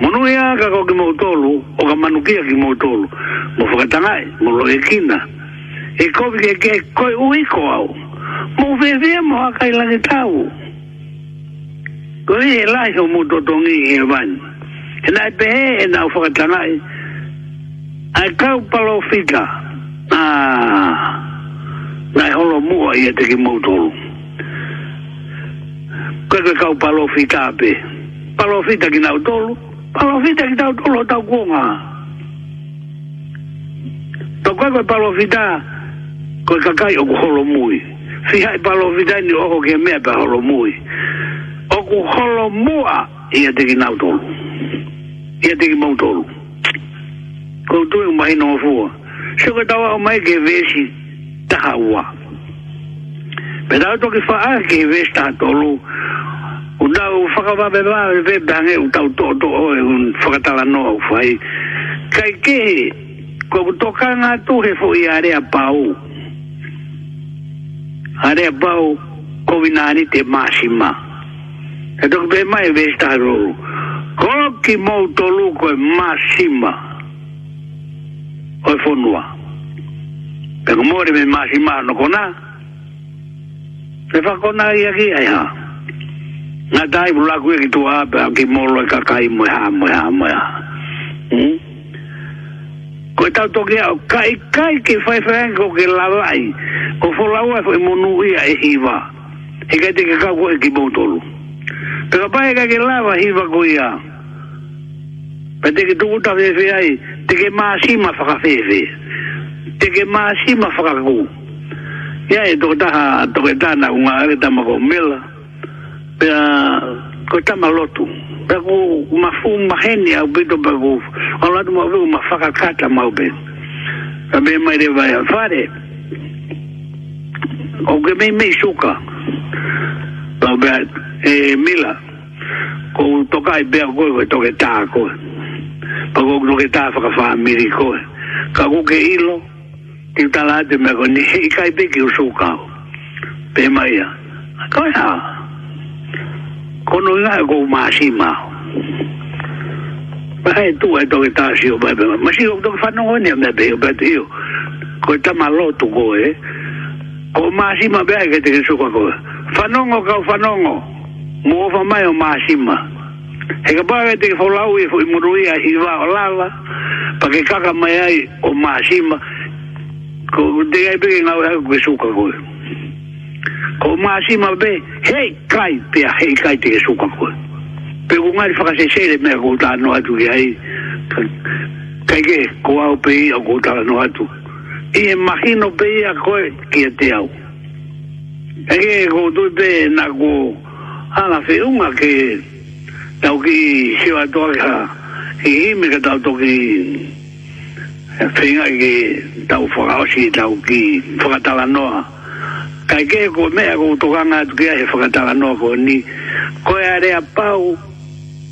Mono ia e ka go ki mau tolu o ka manu ki mau tolu mo fuka tangai mo lo e kina e ko ki e ke koi ui ko au mo fe fe mo ha kai lage tau Koe e lai so mo totongi e vanyo e nai pe e e nau whakatangai a kau palo fika a nai holo mua i e teki mautoro kwe kwe kau palo fika pe palo fita ki nau tolu palo fita ki nau tolu tau kuonga to kwe kwe palo fita kwe kakai oku holo mui hai palo fita ni oho ke mea pa holo mui oku holo mua i e teki nau tolu ia teki mautolu ko tui o mahi noa fua so ka tawa o mai ke vesi taha ua pe tawa toki faa ke vesi taha tolu u tau whakawa pe paa pe pe pehange u tau to to o e un whakatala noa ufai kai ke he ko toka ngā tu he fo i area pau area pau kovinari te maasima e toki pe mai vesi taha tolu koki mou to luko e masima o e fonua pe ko mori me masima no kona pe fa kona i aki ai ha na dai bula kue ki tu hape a ki molo e kakai mo e ha mo e ha mo e ha hmm? ko e tau toki au kai kai ki fai fai ko ke lalai ko fo laua e fai monu ia e hiva e kai te ke kau ko e ki mou to luko Pero pae ka ke lava hiva ko ia. Pe te ke tuku ta fefe ai, te ke maa sima whaka fefe. Te ke maa sima whaka ku. Ia e toko taha, toko e tana ku ngā ere tama ko mela. Pe a, ko e tama lotu. Pe ku mafu mahenia au pito pe ku, alatu ma vio ma whaka kata mau pe. Pe me mai re vai al fare. O ke me me suka. Pe a, e mila ko toka i bea koe koe toke tā koe pa fa toke tā whakawha miri koe ka koke ilo ki tala ate mea koe ni hei kai pe ki usu kau pe mai a koe ha kono inga e koe maasi mao pa hei tua e toke tā si o bai bai masi o toke whanau koe ni a mea peo bai tiyo koe tama lotu koe eh? koe maasi mao bai ke te kisuka koe whanongo kau whanongo whanongo mo fa mai o masima he ka pare te fo lau e fo i murui a i va o lala pa ke kaka mai ai o masima ko de ai pe ngau ha ku suka ko ko masima be hey kai pe hey kai te suka ko pe ku ngai fa ka se se le me ko ta no atu ki ai kai ke ko au pe o ko ta no atu i imagino e pe ia ko ki te au e ko tu te na ala fe unga ke tau ki siwa toa ki ime ka tau toki eh, whinga ki tau whakaosi tau ki whakatala noa kai ke ko mea ko tukanga atu ki ahe whakatala noa ko ni koe area pau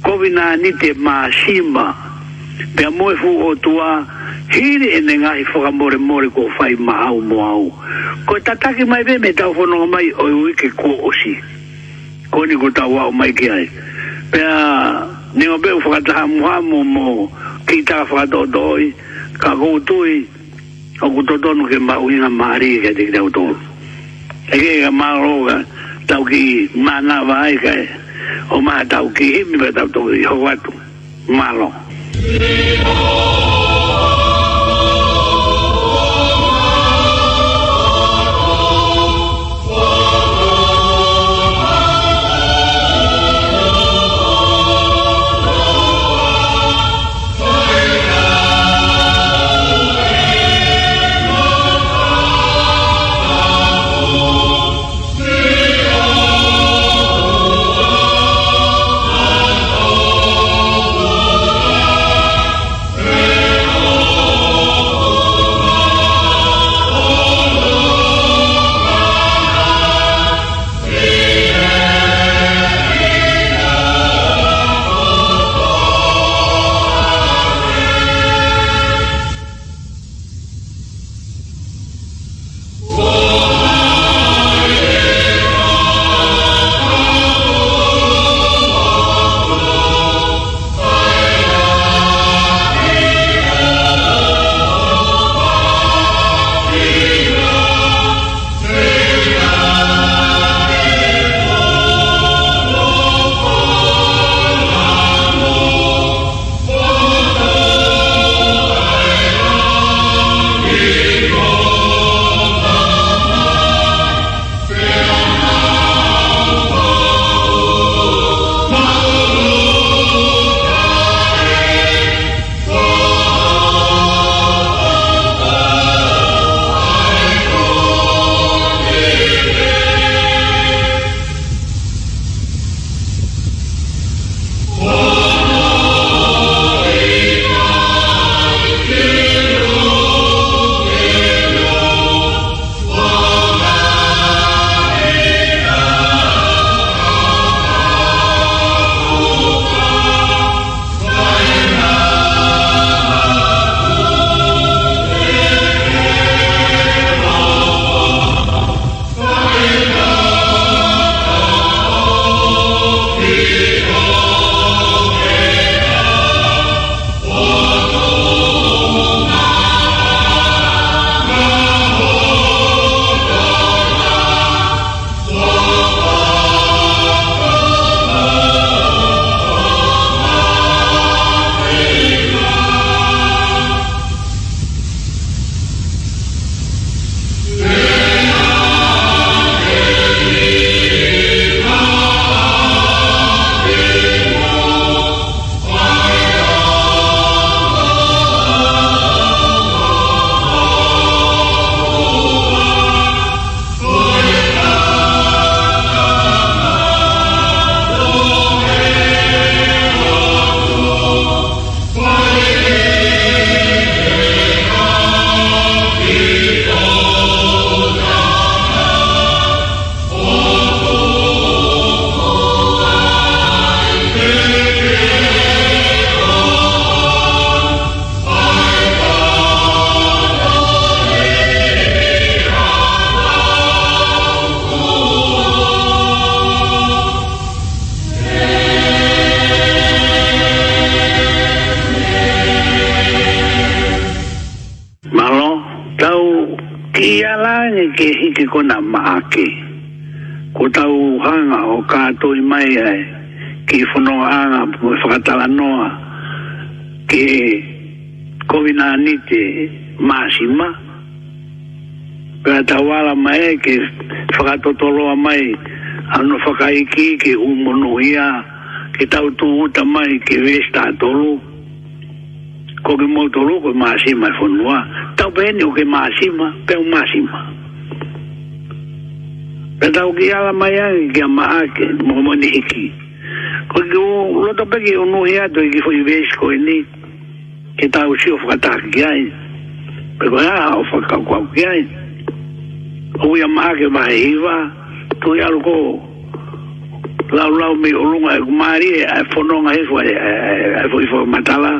kovina ni te maa sima pe a moe fu o tua hiri ene ngahi whaka more more ko whai mau au moa tataki mai be me tau whanonga mai oi wiki ko osi ko osi o ni ko tau au mai ki ai. Pea, ni o beu whakataha muhamu mo ki ta whakatotoi, ka koutui, o kutotonu ke mba uinga maari ke te kitau tōru. E ke ka maaroga tau ki mana vai kai, o maa tau ki himi pe tau tōru i hoatu, maaro. Maaro. o kato i mai ai ki fono anga po e fatala noa ki kovina nite masima pera wala mai ki fato tolo mai ano fakai ki ki umono ia ki tau tu uta mai ki vesta tolo ko ki mo tolo ko masima fono e tau bene o ki masima pe masima Me tau ki ala mai ai ki a maa ke mwamani iki. Koi ki o loto peki o nuhi ato i ki fwoi vesh koi ni. Ki tau si o whakataki ki ai. Koi koi o whakau kwa ki ai. O ui a maa ke maa hiwa. i alu ko lau lau mi o runga e kumari e ai e whononga e fwoi e, e, fwoi matala.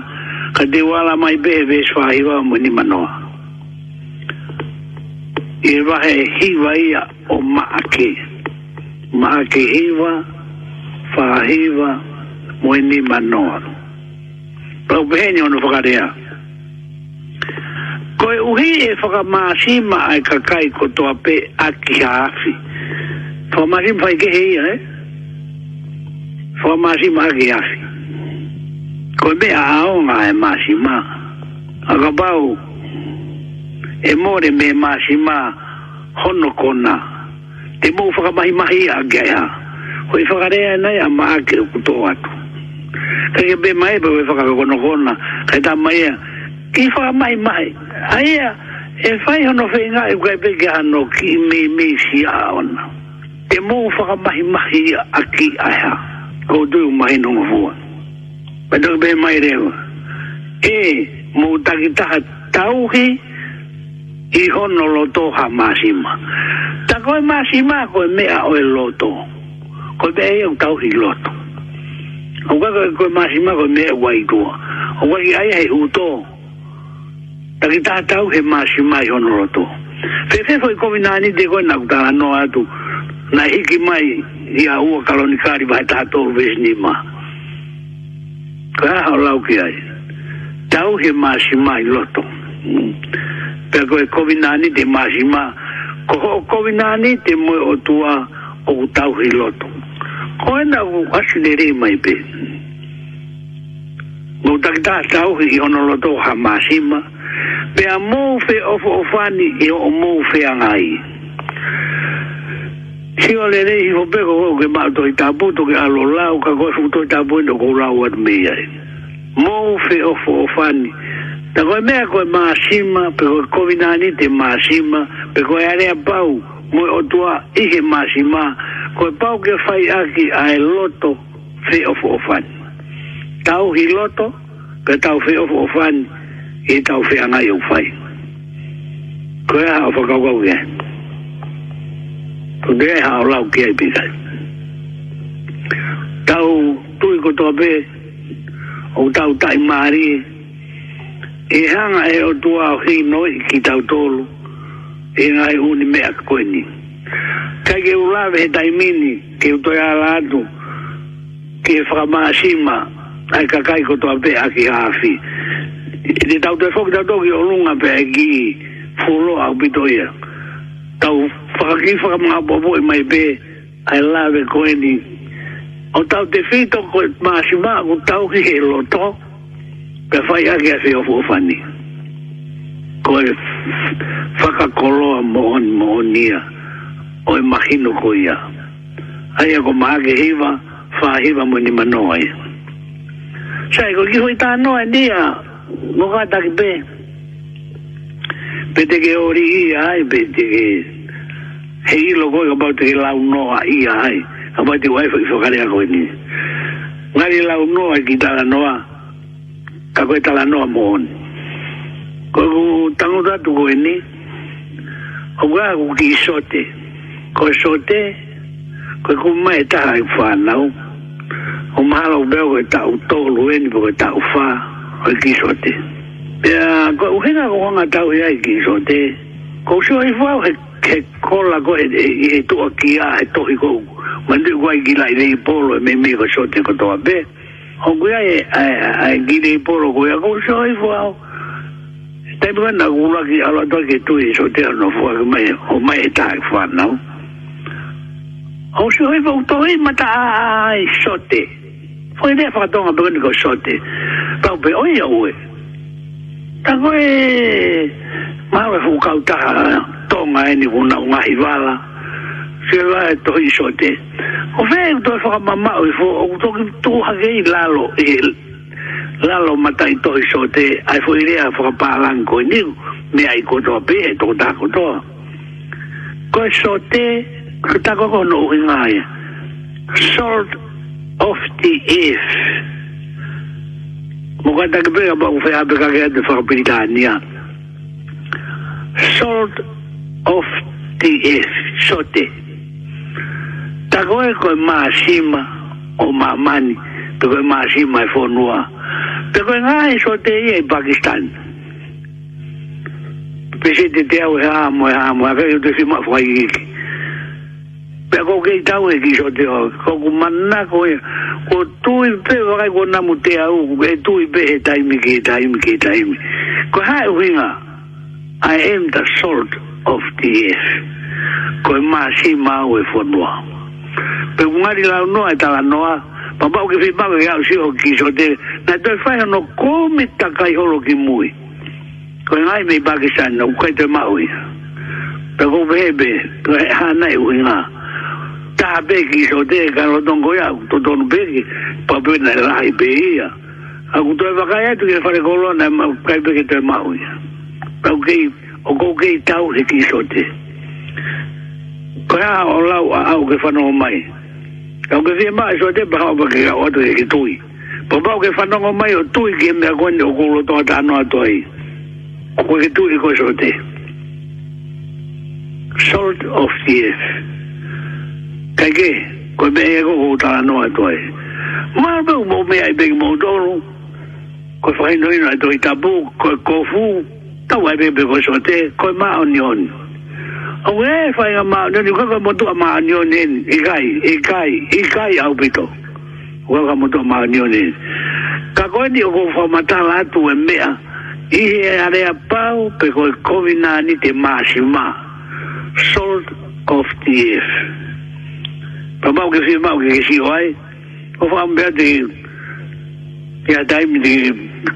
Ka te wala mai be vesh wa hiwa mwini manoa. manoa e wahe hiwa ia o maake. Maake hiwa, whahiwa, moeni manoa. Pau pehenia ono whakarea. Koe uhi e whakamaasima ai kakai ko toa pe aki haafi. Whamaasima whai kehe ia, eh? Whamaasima aki haafi. Koe me aonga e maasima. Aka pau, Aka pau, e more me masima hono kona te mo fa mai mai a gaya ho i fa re na ya ma ke ku to atu ka ke be mai be fa ka kono kona ka ta mai ki fa mai mai ai ya e fai hono fe e ku be ga no ki mi mi si a ona te mo fa mai mai a ki a ko do mai no vua ba do be mai re e mo ta ki ta tauhi Hijo no loto jamás ima. Takoy mas ima ko me a o loto. Ko be e un tau hi loto. O ka ko mas ima ko me wai ko. O wa ki ai he uto. Takita tau he mas ima no loto. Fefe foi kominani de ko na kutala no atu. Na hiki mai ia ua kalonikari vai tātou vesnima. Ka hau lau ki ai. Tau he mas i loto. pe ko covid de majima ko covid te mo o tua o tau hiloto ko na u asinere mai pe no dak da tau hi ono lo to ha majima pe a fe of ofani e o mo fe angai si o le rei ho pe ko ke ma to ita bu to ke alo lao ka ko fu ita bu no ko lau at me ai mo fe of ofani e Ta koe mea koe maasima, pe koe kovinani te maasima, pe koe area pau, moe o tua ihe maasima, koe pau ke fai aki a e loto fe of ofan. Tau hi loto, pe tau fe of ofan, i tau fe angai au fai. Koe a hao whakau kau kia. Koe a hao lau kia i pikai. Tau tui kotoa pe, o tau tai maari, maari, e hanga e o tua o hei noi ki tau tolu e ngai huni mea koe ni kai ke ulawe he taimini ke utoi ala atu ke whakamaa ai kakai ko toa pe aki haafi te tau te fok tau toki o lunga pe e ki fulo au pitoia tau whakaki whakamaa popo e mai pe ai lawe koe ni o tau te fito ko maa shima ko tau ki he loto o ka fai ake ase o fuofani ko e whakakoroa mohon mohonia o e mahino ko ia ai ako maake hiva wha hiva mo ni manoa ia sai ko kiho i tā noa dia, mo kata ki pe pe te ori ia ai pe te he ilo koi ka pau te ke lau noa ia ai ka pau te waifu i whakare ako ni ngari lau noa ki tā noa ka koe tala noa mohon. Ko ku tango tatu koe ni, o kua ku ki sote, ko sote, koe ku mai taha i whanau, o mahalo beo koe tau tolu eni po koe tau wha, koe ki sote. Pea, koe uhenga ko wanga tau iai ki sote, ko usio i whau he ke kola ko e e tua ki a e tohi ko mandu ko ai ki lai dei polo e me me ko sote ko toa pe. Pea, o kui ai ai ai gire i poro kui ako so ai fuao te pika na kula ki ala toa ke tui so te ano fua ki mai o mai e tae fua nao o so ai fuao toi mata ai sote fuai rea whakatonga pika niko sote pao pe oi au e ta koe maa we fukau taha tonga e ni kuna unahi wala fela e to so te. O whea i toi whakamamau i fo, o toki tūhagei lalo i lalo matai tohi so te, ai fo i rea whakapālanko i niu, mea i kotoa pe e to tā kotoa. Koe so te, katako kono i ngai, short of the earth. Mokata ke pega bau whea peka kea te whakapilitania. short of the if sote. ta koe koe maa o maa mani, te koe maa sima e whonua. Te koe ngā e so te ia i Pakistan. Pese te te au e hamo e hamo, a e kei te sima whai iki. Pea koe kei tau e ki so te o, koe ku manna koe, ko tui pe wakai ko namu te au, e tui pe he taimi ki he taimi ki he taimi. Koe hae uhinga, I am the salt of the earth. Koe maa sima au e whonua. Koe maa sima au e whonua pe ngari la no ai tala noa pa ba ke fi ba ke au si o ki sote na to fa no come ta kai holo ki mui ko e ngai me ba ke san no kai te ma ui pe ko bebe pe ha nai ui nga ta be ki sote ka lo don go ya to don be ki pa be na e rai be ia a ku to ba kai tu ke fa le kolo na kai be ke te ma ui pa ke o ko ke tau ki sote pra o lau a au ke fano mai au ke fie mai so te pra o pake ka oto ke tui pa pao ke fano mai o tui ke mea kone o kulo toa ta anua toi o koe ke tui ko so te salt of the earth kai ke koe mea e koko ta anua toi maa pao mo mea i pegi mo toro koe whaino ino e toi tabu koe kofu tau ai pepe koe so te koe maa onion koe maa onion Au e fai a maa, nani kaka motu a maa nio nien, ikai, ikai, ikai au pito. Kaka motu a maa nio nien. Kako eni o kofa matala atu e mea, i he area pau pe koe kovina ni te maa si maa. Salt of the earth. Pa mau ke fie mau ke ke si oai, kofa am bea te ia taimi te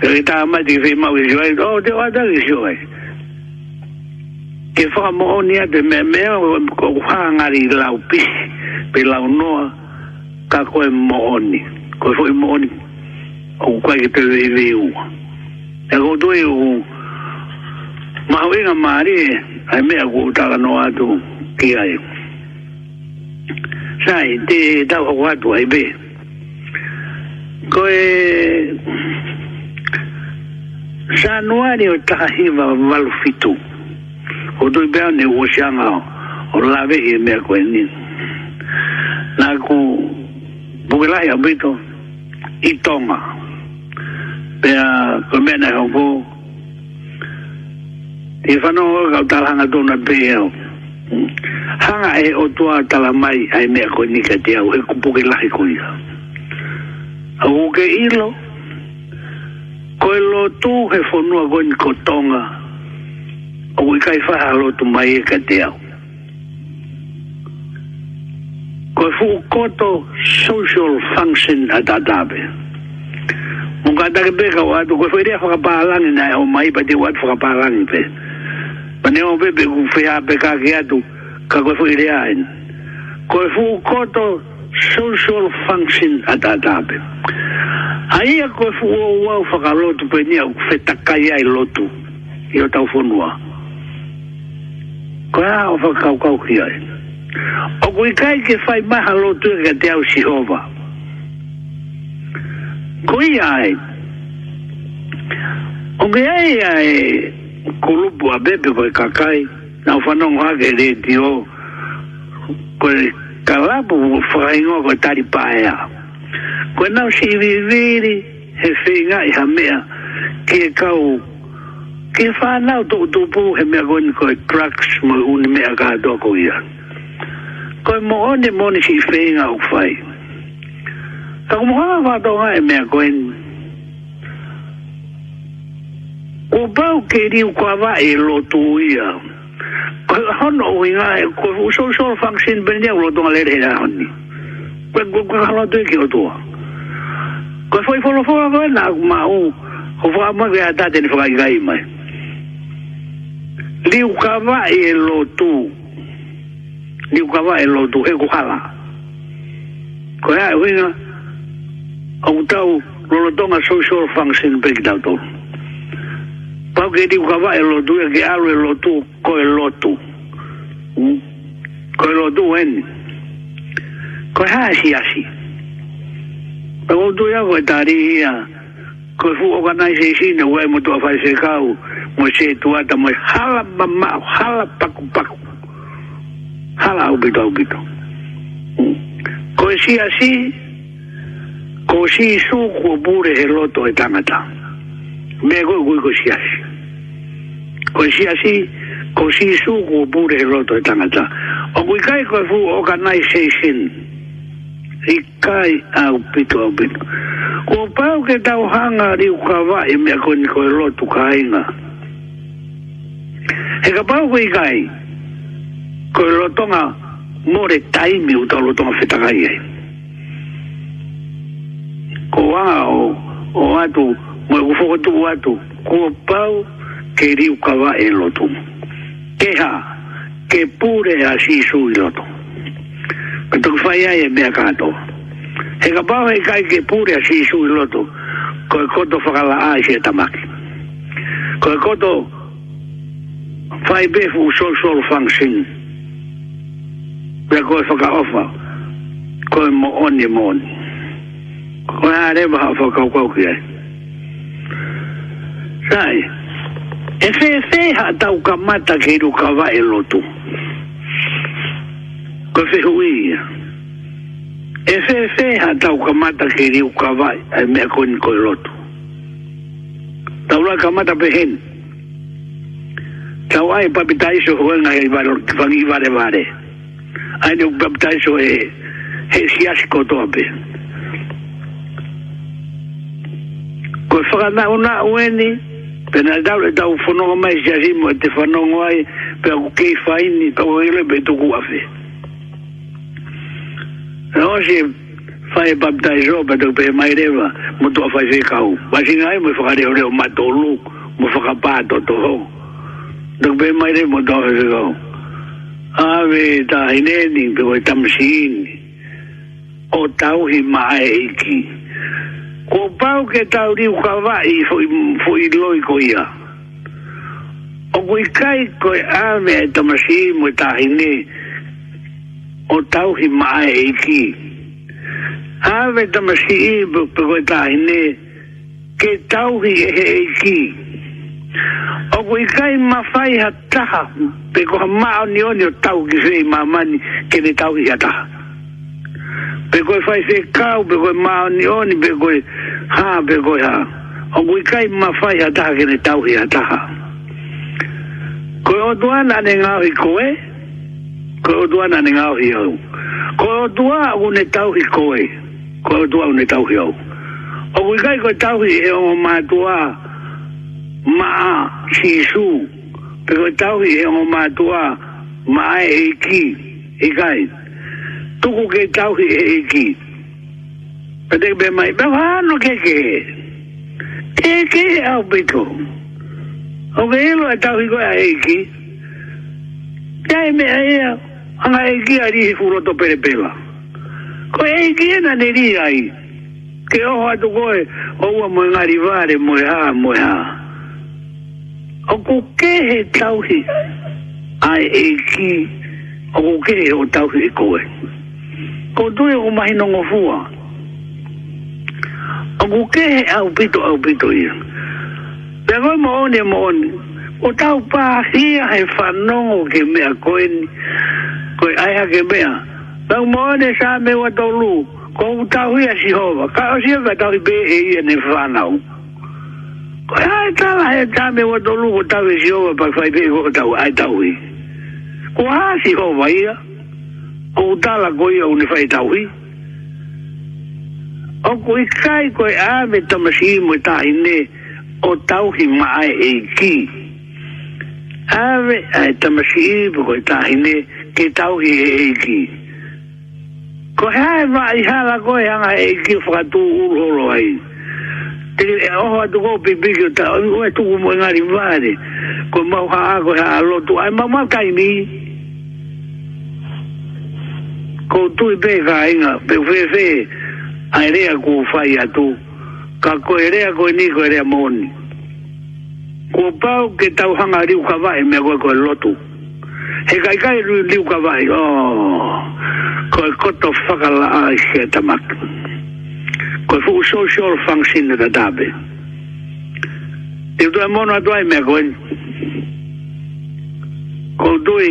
ke taa mai te ke fie mau ke si oai, o oh, te wata ke si oai que fa mo ni de meme o e ko fa ngari la upi pe la no ka ko moni o kwa ke te ve u e go do u ma mari a me a go ta no a do ki sai de da o wa be ko e sa no o ta hi fitu ko to be ne wo sha o la ve he me ko ni na ku bu la ya bi to i to ma pe a ko me na ho ko i fa no ga ta la na to na be yo hanga e o to ta la mai ai me ko ni ka te a we ku bu la ko ya a ke i lo ko lo tu he fo no ko tonga ko o i kai faha alo tu mai e ka te au. Ko e fuku koto social function a tatape. Mung ka take peka watu, ko e fuere whakapalangi na e o mai pa te watu whakapalangi pe. Pane o pepe ku fea peka ke atu, ka ko e fuere aen. Ko e fuku koto social function a tatape. Aia ko e fuku o wau whakalotu pe nia u fetakai ai lotu. Ia tau fonua. Ia tau fonua kua o whakau kau ki ai. O kui kai ke whai maha lotu e ka te au si hova. Kui ai, o ngai ai ai kulubu a bebe koe kakai, na whanong hake re ti o, koe kalabu whaingoa koe tari paea. Koe nau si viviri he whinga i hamea ki e kau Ki whanau tu utupu he mea koe ni koe drugs mo uni mea kātoa koe ia. Koe mo one moni si whenga u whai. Taku mohanga wātonga e mea koe ni. Ko pau ke riu kua wā e lotu ia. Koe hono ui ngā e koe usosol function benia u lotonga lere hea honi. Koe e koe koe halo tui ki o tua. Koe foi folo folo koe nā kumau. Koe whakamoe koe a tātene whakaikai mai. Koe liu kawa e lotu liu kawa e lotu e kuhala ko hea e winga au tau lorotonga social function breakdown tol pau ke liu kawa e lotu e ke alu e lotu ko e lotu mm. ko e lotu en ko hea e si asi Pero tú ya voy a estar ko fu organize sina wa mo to fa se kau mo se to ata mo hala mama hala paku paku hala u bidau bidau ko si asi ko si su ko bure he loto e tangata me go go ko si asi ko si asi ko si su ko bure he loto e tangata o kai ko fu organize sina i kai au pito au pito. Ko pau ke tau hanga ri u kawa e mea koni koe lotu ka inga. He ka pau ke i kai koe lotonga more taimi u tau lotonga whetakai ai. Ko wanga o, o atu, moe kufokotu u atu, ko pau ke ri u kawa e lotu. Keha, ke pure a si sui lotu e tu fai ai e mea kato. He ka pao hei kai ke pūrea si isu loto, ko e koto whakala ai si e tamaki. Ko e koto fai befu u social function, pia ko e ka ofa, ko e mo oni mo oni. Ko e arewa hau whakau kau ki ai. Sai, e fe fe ha tau kamata ke iru kawa e loto. Sai, ka fe hui ia. E fe fe ha tau ka mata ke riu ka vai, ai e mea koni koi rotu. Tau la ka mata pe hen. Tau ai papita iso hoa ngai i varo, kipang i vare vare. Ai neu papita iso e, he siasi kotoa pe. Ko e whakana una ueni, pena dau le dau fono mai jazimo te fano ngoi pe ku kei faini pe ku ele pe tu kuafe. Pena no si fai baptizo pa to pe mai reva mo to fai se kau ba si ngai mo fai reo reo ma to lu mo fai ka pa to to ho to pe mai reo mo se kau a ve ta ine ni pe wai tam si ni o tau hi ma e iki ko pau ke tau riu ka vai fo i loi ko ia o koi kai koi a ve tam si mo ta ine o tau hi mai e iki. Awe tamasi i bukpeko hine, ke tau hi e he iki. O kui kai mawhai ha taha, pe koha maa ni oni o tau ki se i mamani, ke ne tau hi ha taha. Pe koe whai se kau, pe koe maa ni oni, pe koe ha, pe koe ha. O kui kai mawhai ha taha, ke ne tau hi ha taha. Koe o tuana ne ngau hi koe, ko dua na nga o hiau ko dua u ne tau hi koe ko dua u ne tau hiau o ku kai ko tau hi e o ma dua ma a si su pe ko tau hi e o ma dua ma a e ki i e kai tuku ke tau hi e ki pe te be mai pe wano ke ke ke ke au pito o ke ilo e tau hi koe a e ki Ja, men jeg er anga e gia ri he furoto pere pela. Ko e gia e na ne ri ai, ke oho atu koe, oua moe ngari vare, moe ha, moe ha. O ku ke he tauhi, ai e ki, o ku ke he o tauhi e koe. Ko tue o mahi nongo fua, o ku ke he au pito au pito ia. Pea koe mo one o tau pa hia he whanongo ke mea koe ni, koe ai ake mea. Tau moane sa me wa tau lu, ko u tau hia si hova, ka o siya ka tau be e ia ne whanau. Ko e ai tala hea ta me wa tau lu, ko tau hia si hova, pa fai be ko tau ai tau hi. Ko ha si hova ia, ko u tala ko ia u ne fai tau hi. O ko i kai koe a me tamasi imo e tahi ne, o tau hi maa e ki. Ave, ai tamasi imo koe tahi ne, o tau hi maa e ki ke tau e i he eiki. Ko hea e wha i hala koe hanga e ki whakatū uroro ai. Te kere e oho atu kou pi o tau, ni koe tuku mo ngari wāre. Ko mau ha a koe hala lotu, ai mau kai mi. Ko tu i pēka inga, pe whē a ai rea kou whai atu. Ka koe rea koe ni koe Ko pau ke tau hanga riu ka wāi mea Ko pau ke tau hanga riu ka mea koe koe lotu he kai kai ru liu ka vai o oh. ko ko to faka la ai se ta mak ko fu social so function da dabe e do mono do ai me goin ko doi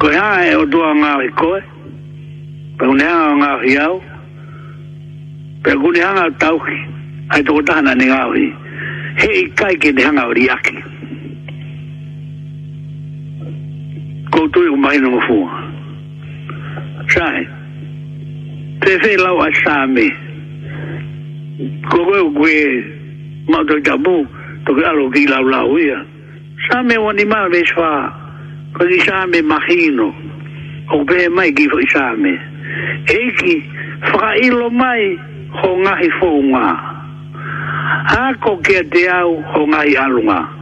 ko ai o do nga ai ko pe un ai nga riau pe un ai nga tau ai to ta ni nga ai he kai ke ni nga ri aki ko to yo mai no fu sai te se la wa sa me ko go gue ma do da bu to ga lo gi la la we sa me wa ni ma ve sha ko di sa me ma hino o be mai gi fo sa me e ki fra i lo mai ho nga hi fo nga ha ko ke te au ho nga hi alunga nga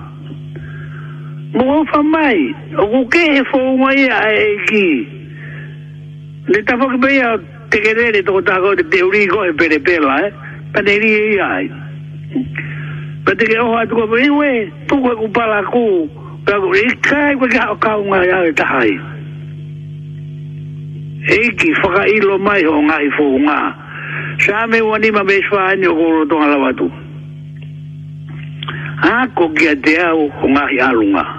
mo fa mai o ke e fo mo ia e ki le ta fo ke be ia te ke dere to ta go te uri go e pere pela eh? e pa te ri ai pa te ke o ha to be we to ko ku pala ku pa ku e kai ku ka ka un ai ai ta ai e ki fo ka i lo mai ho nga i fo nga sa me wa ni ma be swa ni ko ro to ala wa tu Ako kia te au o ngahi arunga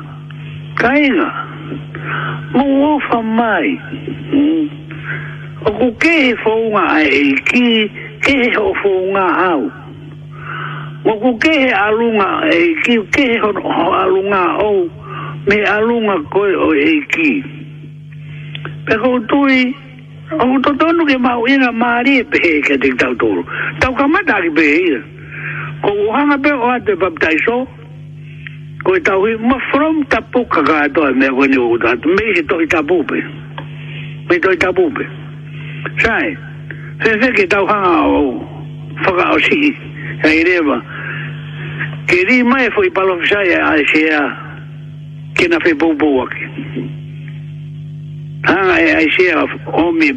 kainga. Mo ofa mai. Hmm. O ko ke he whaunga ai e ki, ke he ho whaunga au. Mo ko ke he alunga e ki, ke he ho alunga au, me alunga koe o e ki. Pekau tui, Ako to tonu ke mau inga maari e pehe ke te tau tōru. Tau kamata ki pehe ia. Ko uhanga pe o ate baptaiso, o i tau hi ma from tapu ka ka to me ko ni u ta me si to i tapu pe me to i tapu pe sai se se ki tau hanga o faka o si ya i reba ke ri mai foi palo sai a se a ke na fe bo bo ak hanga a se a o mi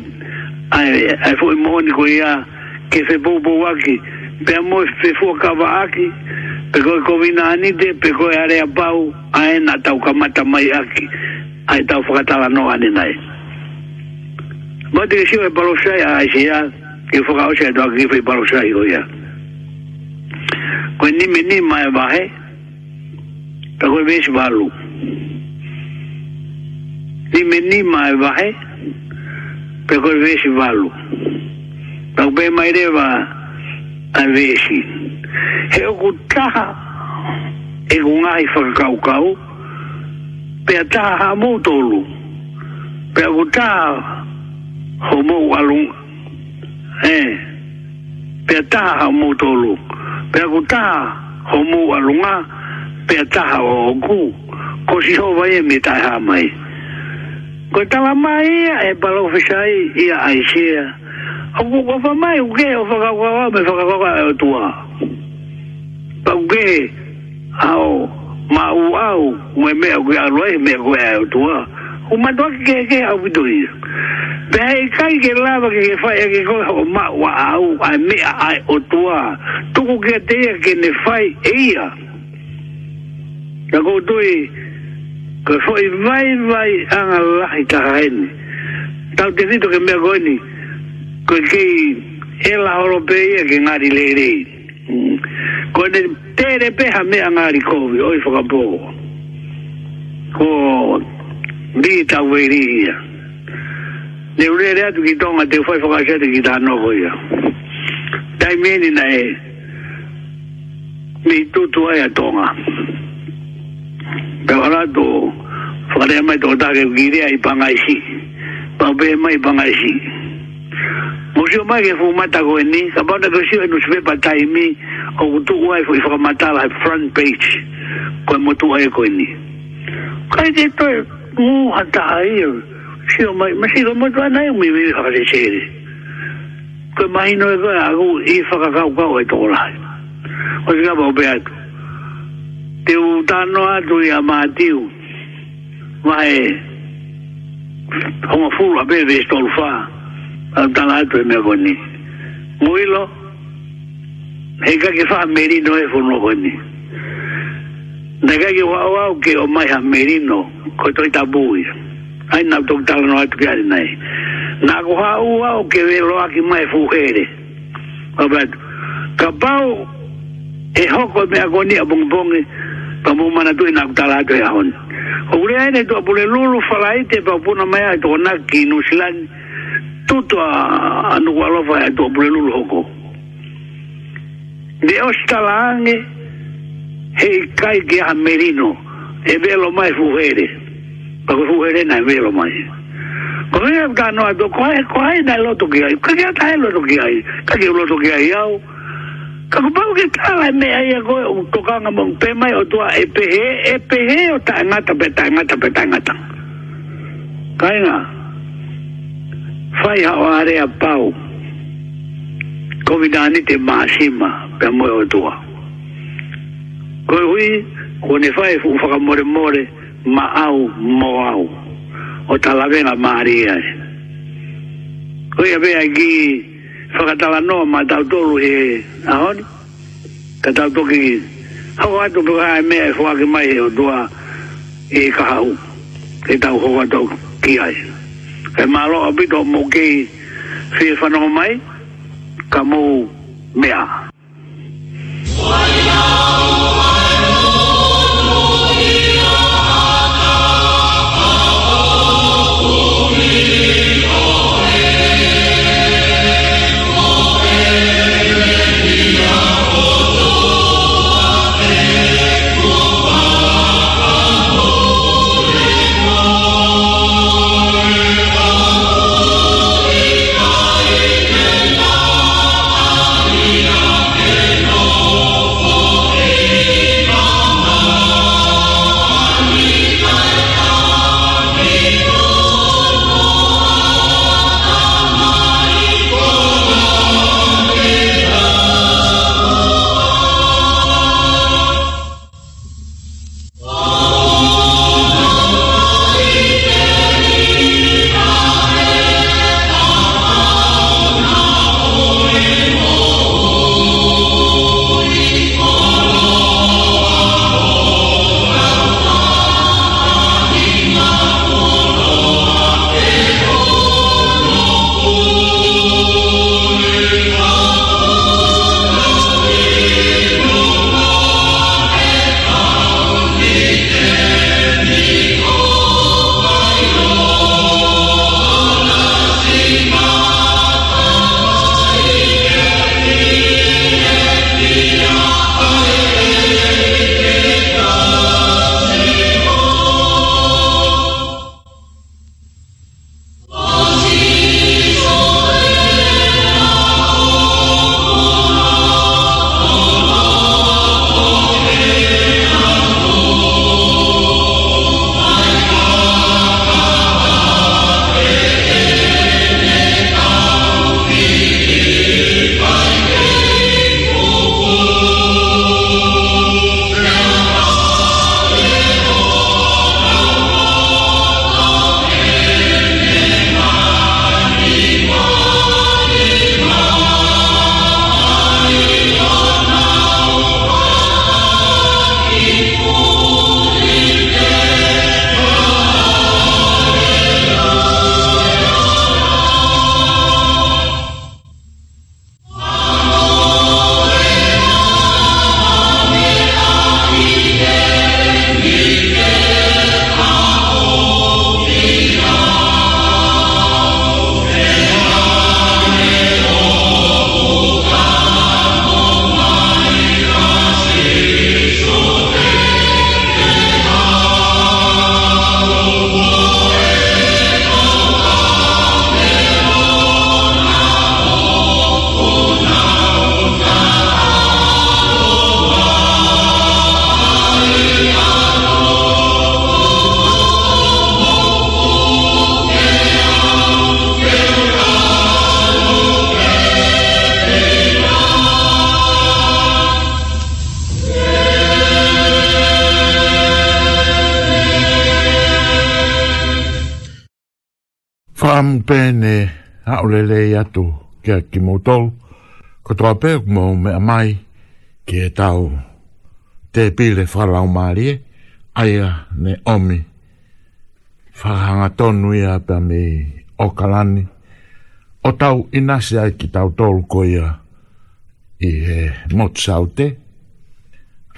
ai ai foi moni ko ia ke fe bo bo ak pe mo fe fo kava aki pe ko ko vina anite pe ko are a pau a en ata ka mata mai aki e a ta fo kata la no ani nai ma de si me palo sha ya si ya ke fo ka o sha do ki fo palo sha i go ya ko ni me ni ma ba he pe ko ve si balu ni me ni ma ba he pe ko ve si balu Tau pe mai reba, a vesi he o taha e ko ngai whakakau kau pe a taha ha mōtolu pe a ko taha ho mou alung e pe a taha ha mōtolu pe a ko taha ho mou alunga pe a taha o oku ko si ho vai e me tai ha mai ko tala mai e palo fisai ia aisea ia Aku kau sama uke, aku kau kau kau, aku kau kau mau aku, uke me aku me aku tua. Umat tua ke ke aku tu. Bayi kai ke lama ke ke fai ke kau mau aku, aku me aku tua. Tuku ke dia ne fai iya. Aku tu. Kau fai vai vai angalah ikahain. Tahu tidak tu kemeja kau koe ki e la oro pe ia ki ngari le re. Mm. Koe ne tere peha mea ngari kovi, oi whakapō. Ko di tau e ri ia. Ne ure re atu ki tonga te whai whakasete ki tā noko ia. Tai meni na e, mi tu aia tonga. Pe wala tō, whakarea mai tō tāke kiri ai pangaisi. Pau pe mai pangaisi. Pau pe mai pangaisi. Museo mai ke fumata ko ni, ka pa ke si e no sve pa tai mi o ku tu wai e fu fumata la front page. Ko mo tu ai ko ni. Kai de to mu hata ai. Si o mai, ma si do mo tu ai e mi vi ha ke si. Ko mai no ga agu i fa ka ka ka o to la. O si ga ba be ai. Te u ta no a tu ya ma ti u. Mai. Ho mo fu la be ve sto lu fa. Mai. Ah, tala atu e mea koni. Muilo, he kake wha merino e whono koni. Nā kake wau au ke o mai ha merino, ko toi tabui. Ai nā tōk tala no atu kia rinai. Nā ko hau au ke we loa ki mai fuhere. Kapatu. Kapau, e hoko mea koni a bongbongi, pa mō mana tui nā kutala atu e ahon. Ko kurea ene tō apule lulu whalaite pa upuna mai ai tō nā ki nusilani, tutu a anu walo fa to bulu loko de ostalange e kai ge amerino e velo mai fuere pa ko fuere na velo mai ko ni ga no a do ko e ko e na lo to ge ai ka ge ta e lo to ge ai ka lo to ge ai ao ka ko pa ke ta la me ai ko to ka nga mong pe mai o to e, e pe e pe o ta nga ta pe ta nga ta pe ta nga ta ka fai hao are a pau komitani te maasima pe moe o tua koe hui ko ne fai fu faka more more ma au mo au o talavenga maari ai koe ape a ki faka talanoa ma tau tolu e ahoni ka tau toki ki hau atu pe kaha e mea e fuake mai o tua e kaha u e tau hoa tau ki ai e malo a bito mo ke fi fa no mai ka mo mea Why now? pēne haurele i atu kia ki mautou, ko tō apē mau mea mai ki e tau te pile whalau mārie, aia ne omi. Whahanga tonu ia pia me o kalani, o tau inase ai ki tau tōru koia i he motsau te.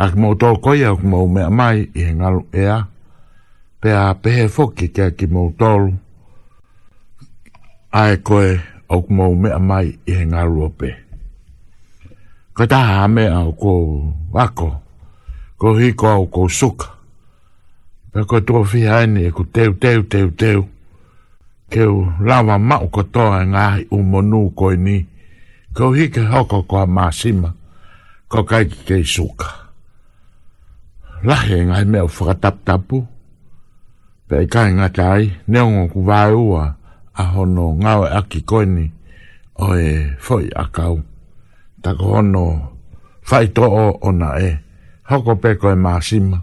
Ak mautou koia ku mau mea mai i he ngalu ea, pia pehe foki kia ki mautou, Ai koe, au kumau mea mai i he ngarua pe. Ko taha mea au ko wako, ko hiko au ko suka. Pe ko tua whiha ene e ko teu teu teu teu. Keu lawa mau ko toa e ngā umonu koe ni. Ko hike hoko ko a māsima, ko kaiki kei suka lahe ngai mea whakataptapu. Pei kai ngā tai, neongo ku vai ua. a hono ngawe aki koini o e foi a kau. Tako hono fai to o ona e. Hoko pe e maasima,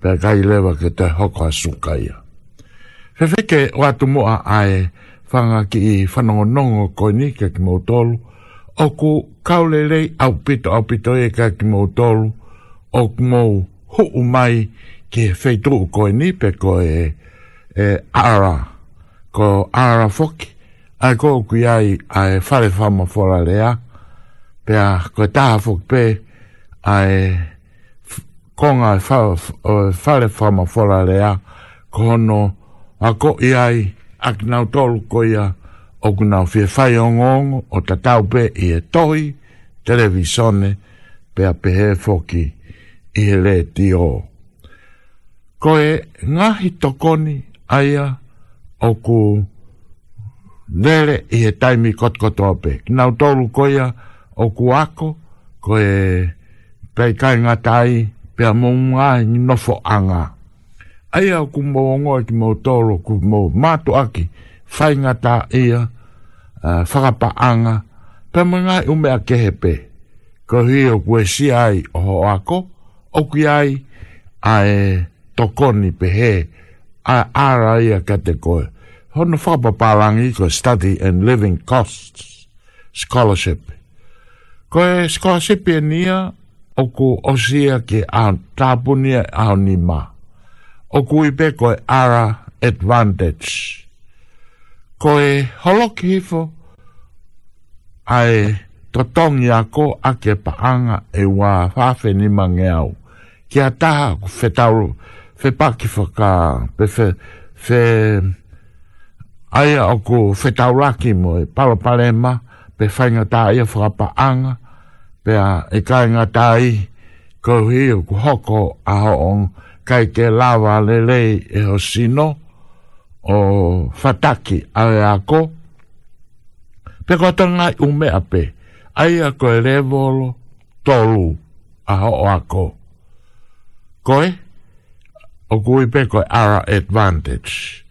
pe kai lewa ke te hoko a sukaia. Fefeke o atu mua ae whanga ki i whanongo koini e ke ki mautolu, oku kaulelei au pito au pito e ke ki mautolu, oku mou huu mai ke feitu koini pe koe e, e ara ko ara foki ai ko ku ai ai fare famo fora lea pe a ko ta foki pe ai kon ai fa fare famo fora lea ko no a ko ai ak na tol ko ia o ku na fi fa yon o ta ta pe i e toi televisione pe a pe foki i le ti o ko e ngahi tokoni aia ia oku nere i he taimi kotkotoa pe. Nau tolu koia oku ako, koe pei kai ngatai, pia mungua ni nofo anga. Aia oku mo ongoa ki mo tolu, ku mo matu aki, fai ngata ia, uh, whakapa anga, pia ume umea kehe pe. Ko hi oku e si ai oho ako, oku ai, ae tokoni pe he, a ara ia kate koe hono whapapalangi ko Study and Living Costs Scholarship. Ko e scholarship e nia o ku osia ke a tāpunia au ni ma. O ku ipe ko e ara advantage. Ko e holoki hifo ai totongi ako a ke paanga e wā whawhe ni mange au. Kia taha ku whetauru, whepakifaka, pe whe, whe, whe ai o ko fetauraki mo e pala palema pe fainga tai e whakapa anga pe a e kainga tai ko hi o ko hoko a hoong kai ke lawa lelei e ho sino o fataki ae a ko pe ko tanga ume a pe ai a ko e revolo tolu a hoa a ko koe o kui pe ko ara advantage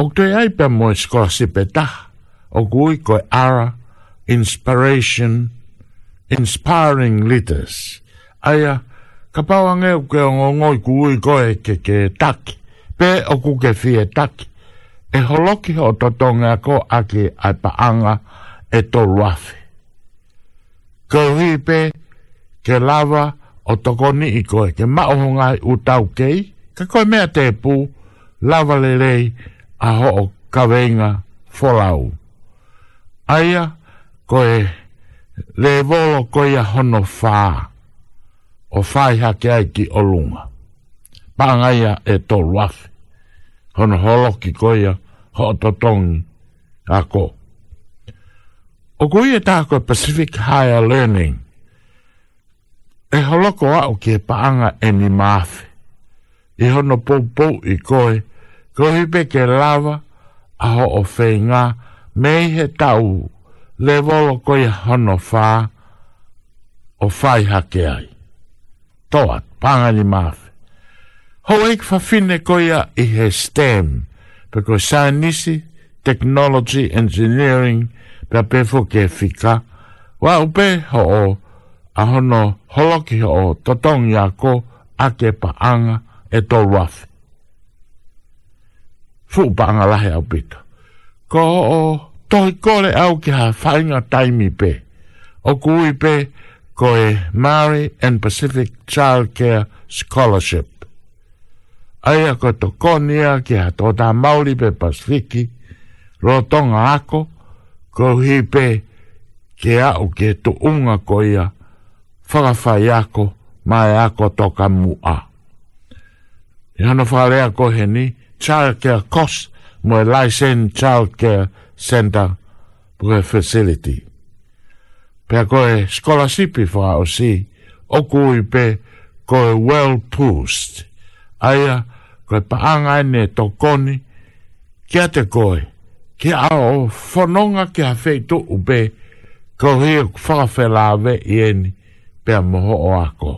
O te ai pe mo scholarship e ta. O gui ko ara inspiration inspiring letters. Aia ka pau ange o ke o ngoi kui ko e ke ke tak. Pe o ku ke fi e tak. E holoki ho totonga ko ake ai pa anga e to ruafi. Ko pe ke lava o tokoni i koe ke maohongai u tau kei, ka koe mea te pu, lava le rei, a ho o kawenga wholau. Aia ko e le volo ko ia hono whā o whai hake ai ki o lunga. e tō luafi. Hono holoki ko ia ho o totongi a ko. O ku ia tā ko Pacific Higher Learning e holoko a o ki e paanga e ni maafi. I e hono pou pou i koe kohi pe ke lava a ho o whenga mei he tau le volo koi hono whā o whai hake ai. Toa, pangani mawhi. Ho eik whawhine koi a i he STEM, pe koi sainisi, technology, engineering, pe a pefo ke whika, wa upe ho o a hono holoki ho o totongi a ko ake pa anga e tō wafi fu banga la ya bit ko to ko le au ki ha fainga taimi pe o kui pe ko e Maori and Pacific Child Care Scholarship ai ko to ko ki ha to ta Maori pe Pasifiki rotonga ako ko hi pe ke a o ke to unga ko ia whakawhai ako mai ako toka mua. Ia no whalea ko he ni, child care cost mo e license child care center pure facility. Pea ko e scholarshipi wha o si, oku i pe ko well post. Aia, ko e paanga e ne tokoni, kia te koe, kia ao whanonga ki a feito upe, ko hi e whawhela ave i eni, pea moho o ako.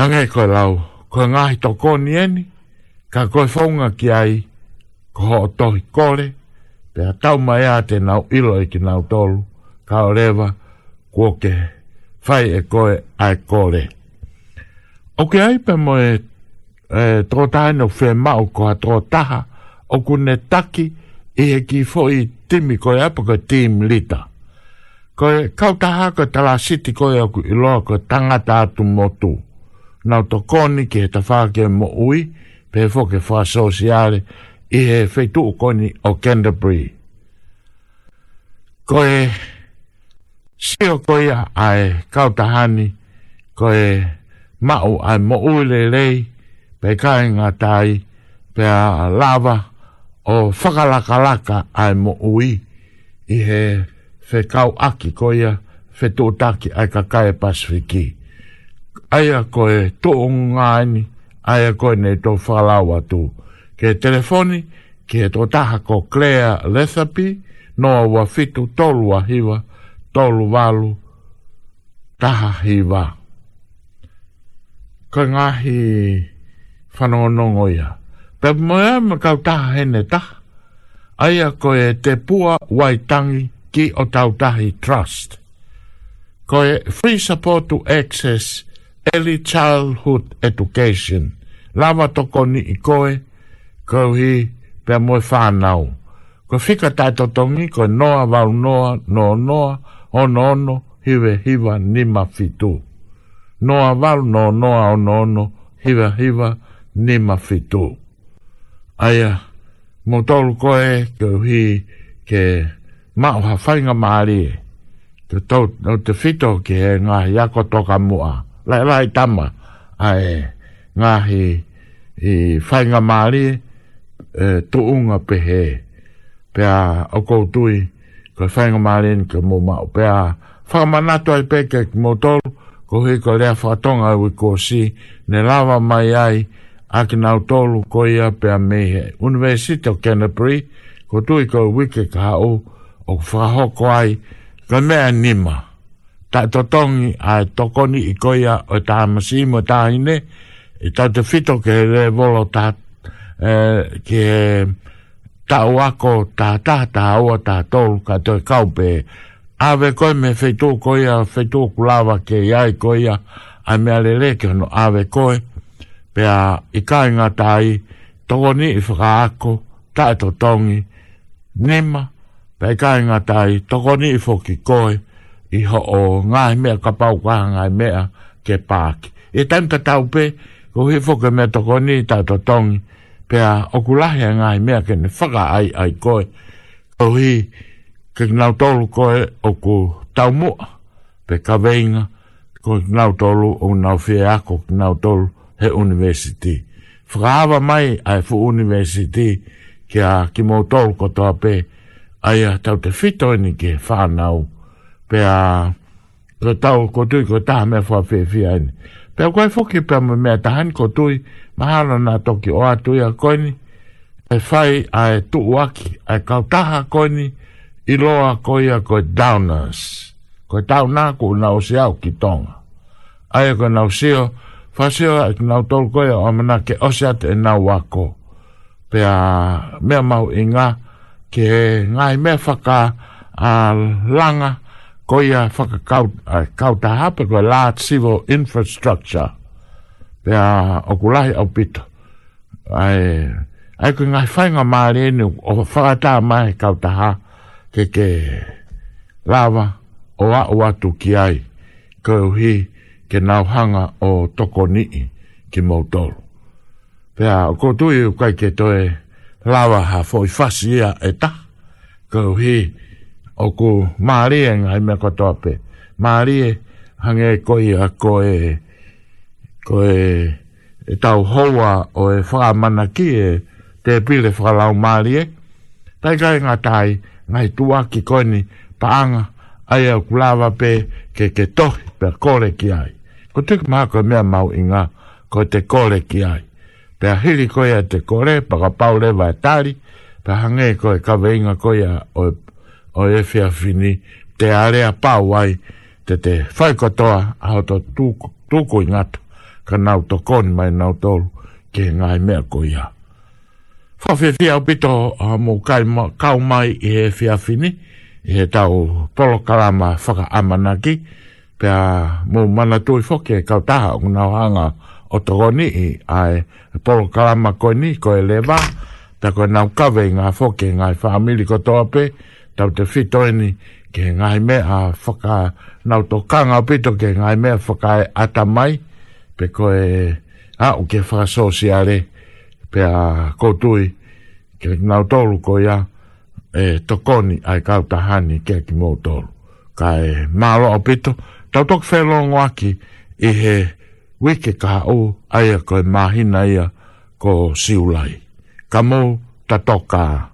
Hangei koe lau, ko e ngahi tokoni eni, ka koe whaunga ki ai, ko ho tohi kore, pe a tau mai a te nau ilo e ki nau tolu, ka o rewa, kua ke whai e koe ai kore. O ke ai pe mo e, e no whē mau ko a tōtaha, o ku ne taki i e ki whoi timi koe apa ko tim lita. Koe kautaha ko tala siti koe o ku iloa ko tangata atu motu. Nau to koni ki he tawhāke mo ui, pe foke fa sociale e he feitu koni o Canterbury. Ko e sio koia ai kautahani, ko e mau a mo uile lei, pe kainga tai, pe a lava o whakalakalaka ai mo ui, i he fe kau aki koia, fe tūtaki ai kakae pasifiki. Aia ko e tōngaini, ai a koe nei tō whalau atu. Ke telefoni, ke to ta ko Clea Lethapi, noa ua fitu tolu a hiwa, tolu walu, taha hiwa. Ka ngahi whanonongo ya Pe mea me kau ta hene taha. Ai a koe te pua waitangi ki o tautahi trust. Koe free support to access Early Childhood Education. Lava toko ni i koe, kau hi pe moe whanau. Ko whika tai totongi, ko noa wau noa, no noa, ono ono, hiwe hiwa ni mawhitu. Noa wau no noa, ono ono, hiwa hiwa ni mawhitu. Aia, mo tolu koe, kau hi ke mao ha whainga maari e. Te tau, no te whito ke e ngā hiako toka mua. Aia, lai lai tama ai ngā he i whainga Māori e, tō unga pe he pe a o koutui ko whainga Māori ni ka mō mao pe a whamanato ai peke ki mō tōru ko hei ko lea whatonga ui ko si ne lava mai ai a ki nau tōru ko ia pe a me he Universite o Canterbury ko tui ko wike ka hao o hoko ai ka mea nima ta totongi a tokoni i koia o ta masimo ta ine i ta te fito ke re volo ta e, ke ta uako ta ta ta aua ta tolu ka te kaupe ave koe me fetu koia fetu kulawa ke iai koia a me le le ke ono ave koe pea i ka inga ta i tokoni i whakaako ta totongi nema pe ka inga ta i tokoni i whoki koe iho o ngā mea ka pau kā ngā mea ke pāki. E tan ka tau pē, ko he whoke mea toko ni tato tongi, pē a okulahe ngā mea ke ne whaka ai ai koe, ko hi ke nau tolu koe o ku tau mua, pē ka veinga, ko ke nau tolu o nau whia ako ke nau tolu he universiti. Whakaawa mai ai fu universiti, kia ki mō tolu kotoa pē, ai a tau te fitoi ni ke whanau pe a ko tau ko tui ko ta me fo fe fi an pe ko fo ki pe me ta han ko tui ma hana na to ki o atu ya ko ni e fai a e tu waki a ka ta ha ko ni i lo a ko ia ko downers ko tau na ko na o se au ki tonga a e ko na o se o fa se o na to ko ya o mana ke o se ate e na wako pe a mea mau inga ke ngai me faka a langa koia ia faka kau ta hape ko la civil infrastructure pe a okulahi au pito ai ai ko ngai fai nga maare ni o faka ta mai kau ha ke ke lava o a o atu ki ai ko hi ke nau hanga o toko nii ki mautoro pe a o kotui u kai ke toe lava ha foi fasia e ta ko hi o ku maarie ngai mea katoa pe. Maarie hange koi a koe ko e, e tau houa o e whakamana ki e te pile whakalau maari e. Tai kai ngā tai, ngai tua ki koini paanga ai au kulawa pe ke ke tohi pe kore ki ai. Ko tuk maha ko mea mau inga ko te kore ki ai. Pe a hiri koia te kore, paka paure vai e tari, pe hange koe kawe inga koia o e o e fia fini te area pauai te te whai katoa a o to tuko, i ngato ka nau to koni mai nau tolu ke ngai mea ko ia. Whawhiwhia o pito a mō kau mai i e fia fini i he tau polo kalama whaka amanaki pe mo mō mana tui whoke kau taha o ngā hanga o togoni i ai polo kalama koini ko e lewa pe a koe nau kawe i ngā whoke ngai whaamili ko toa pe tau te fitoini ke ngai me a whaka nau tō kanga o pito ke ngai mea whaka e ata mai pe koe a o ke whaka sosiare pe a koutui ke nau tōru ko ia e tokoni ai kautahani ke ki mō tōru ka e mālo o pito tau tōk whelongo aki i he wike ka o aia koe mahina ia ko siulai ka mō tatokaa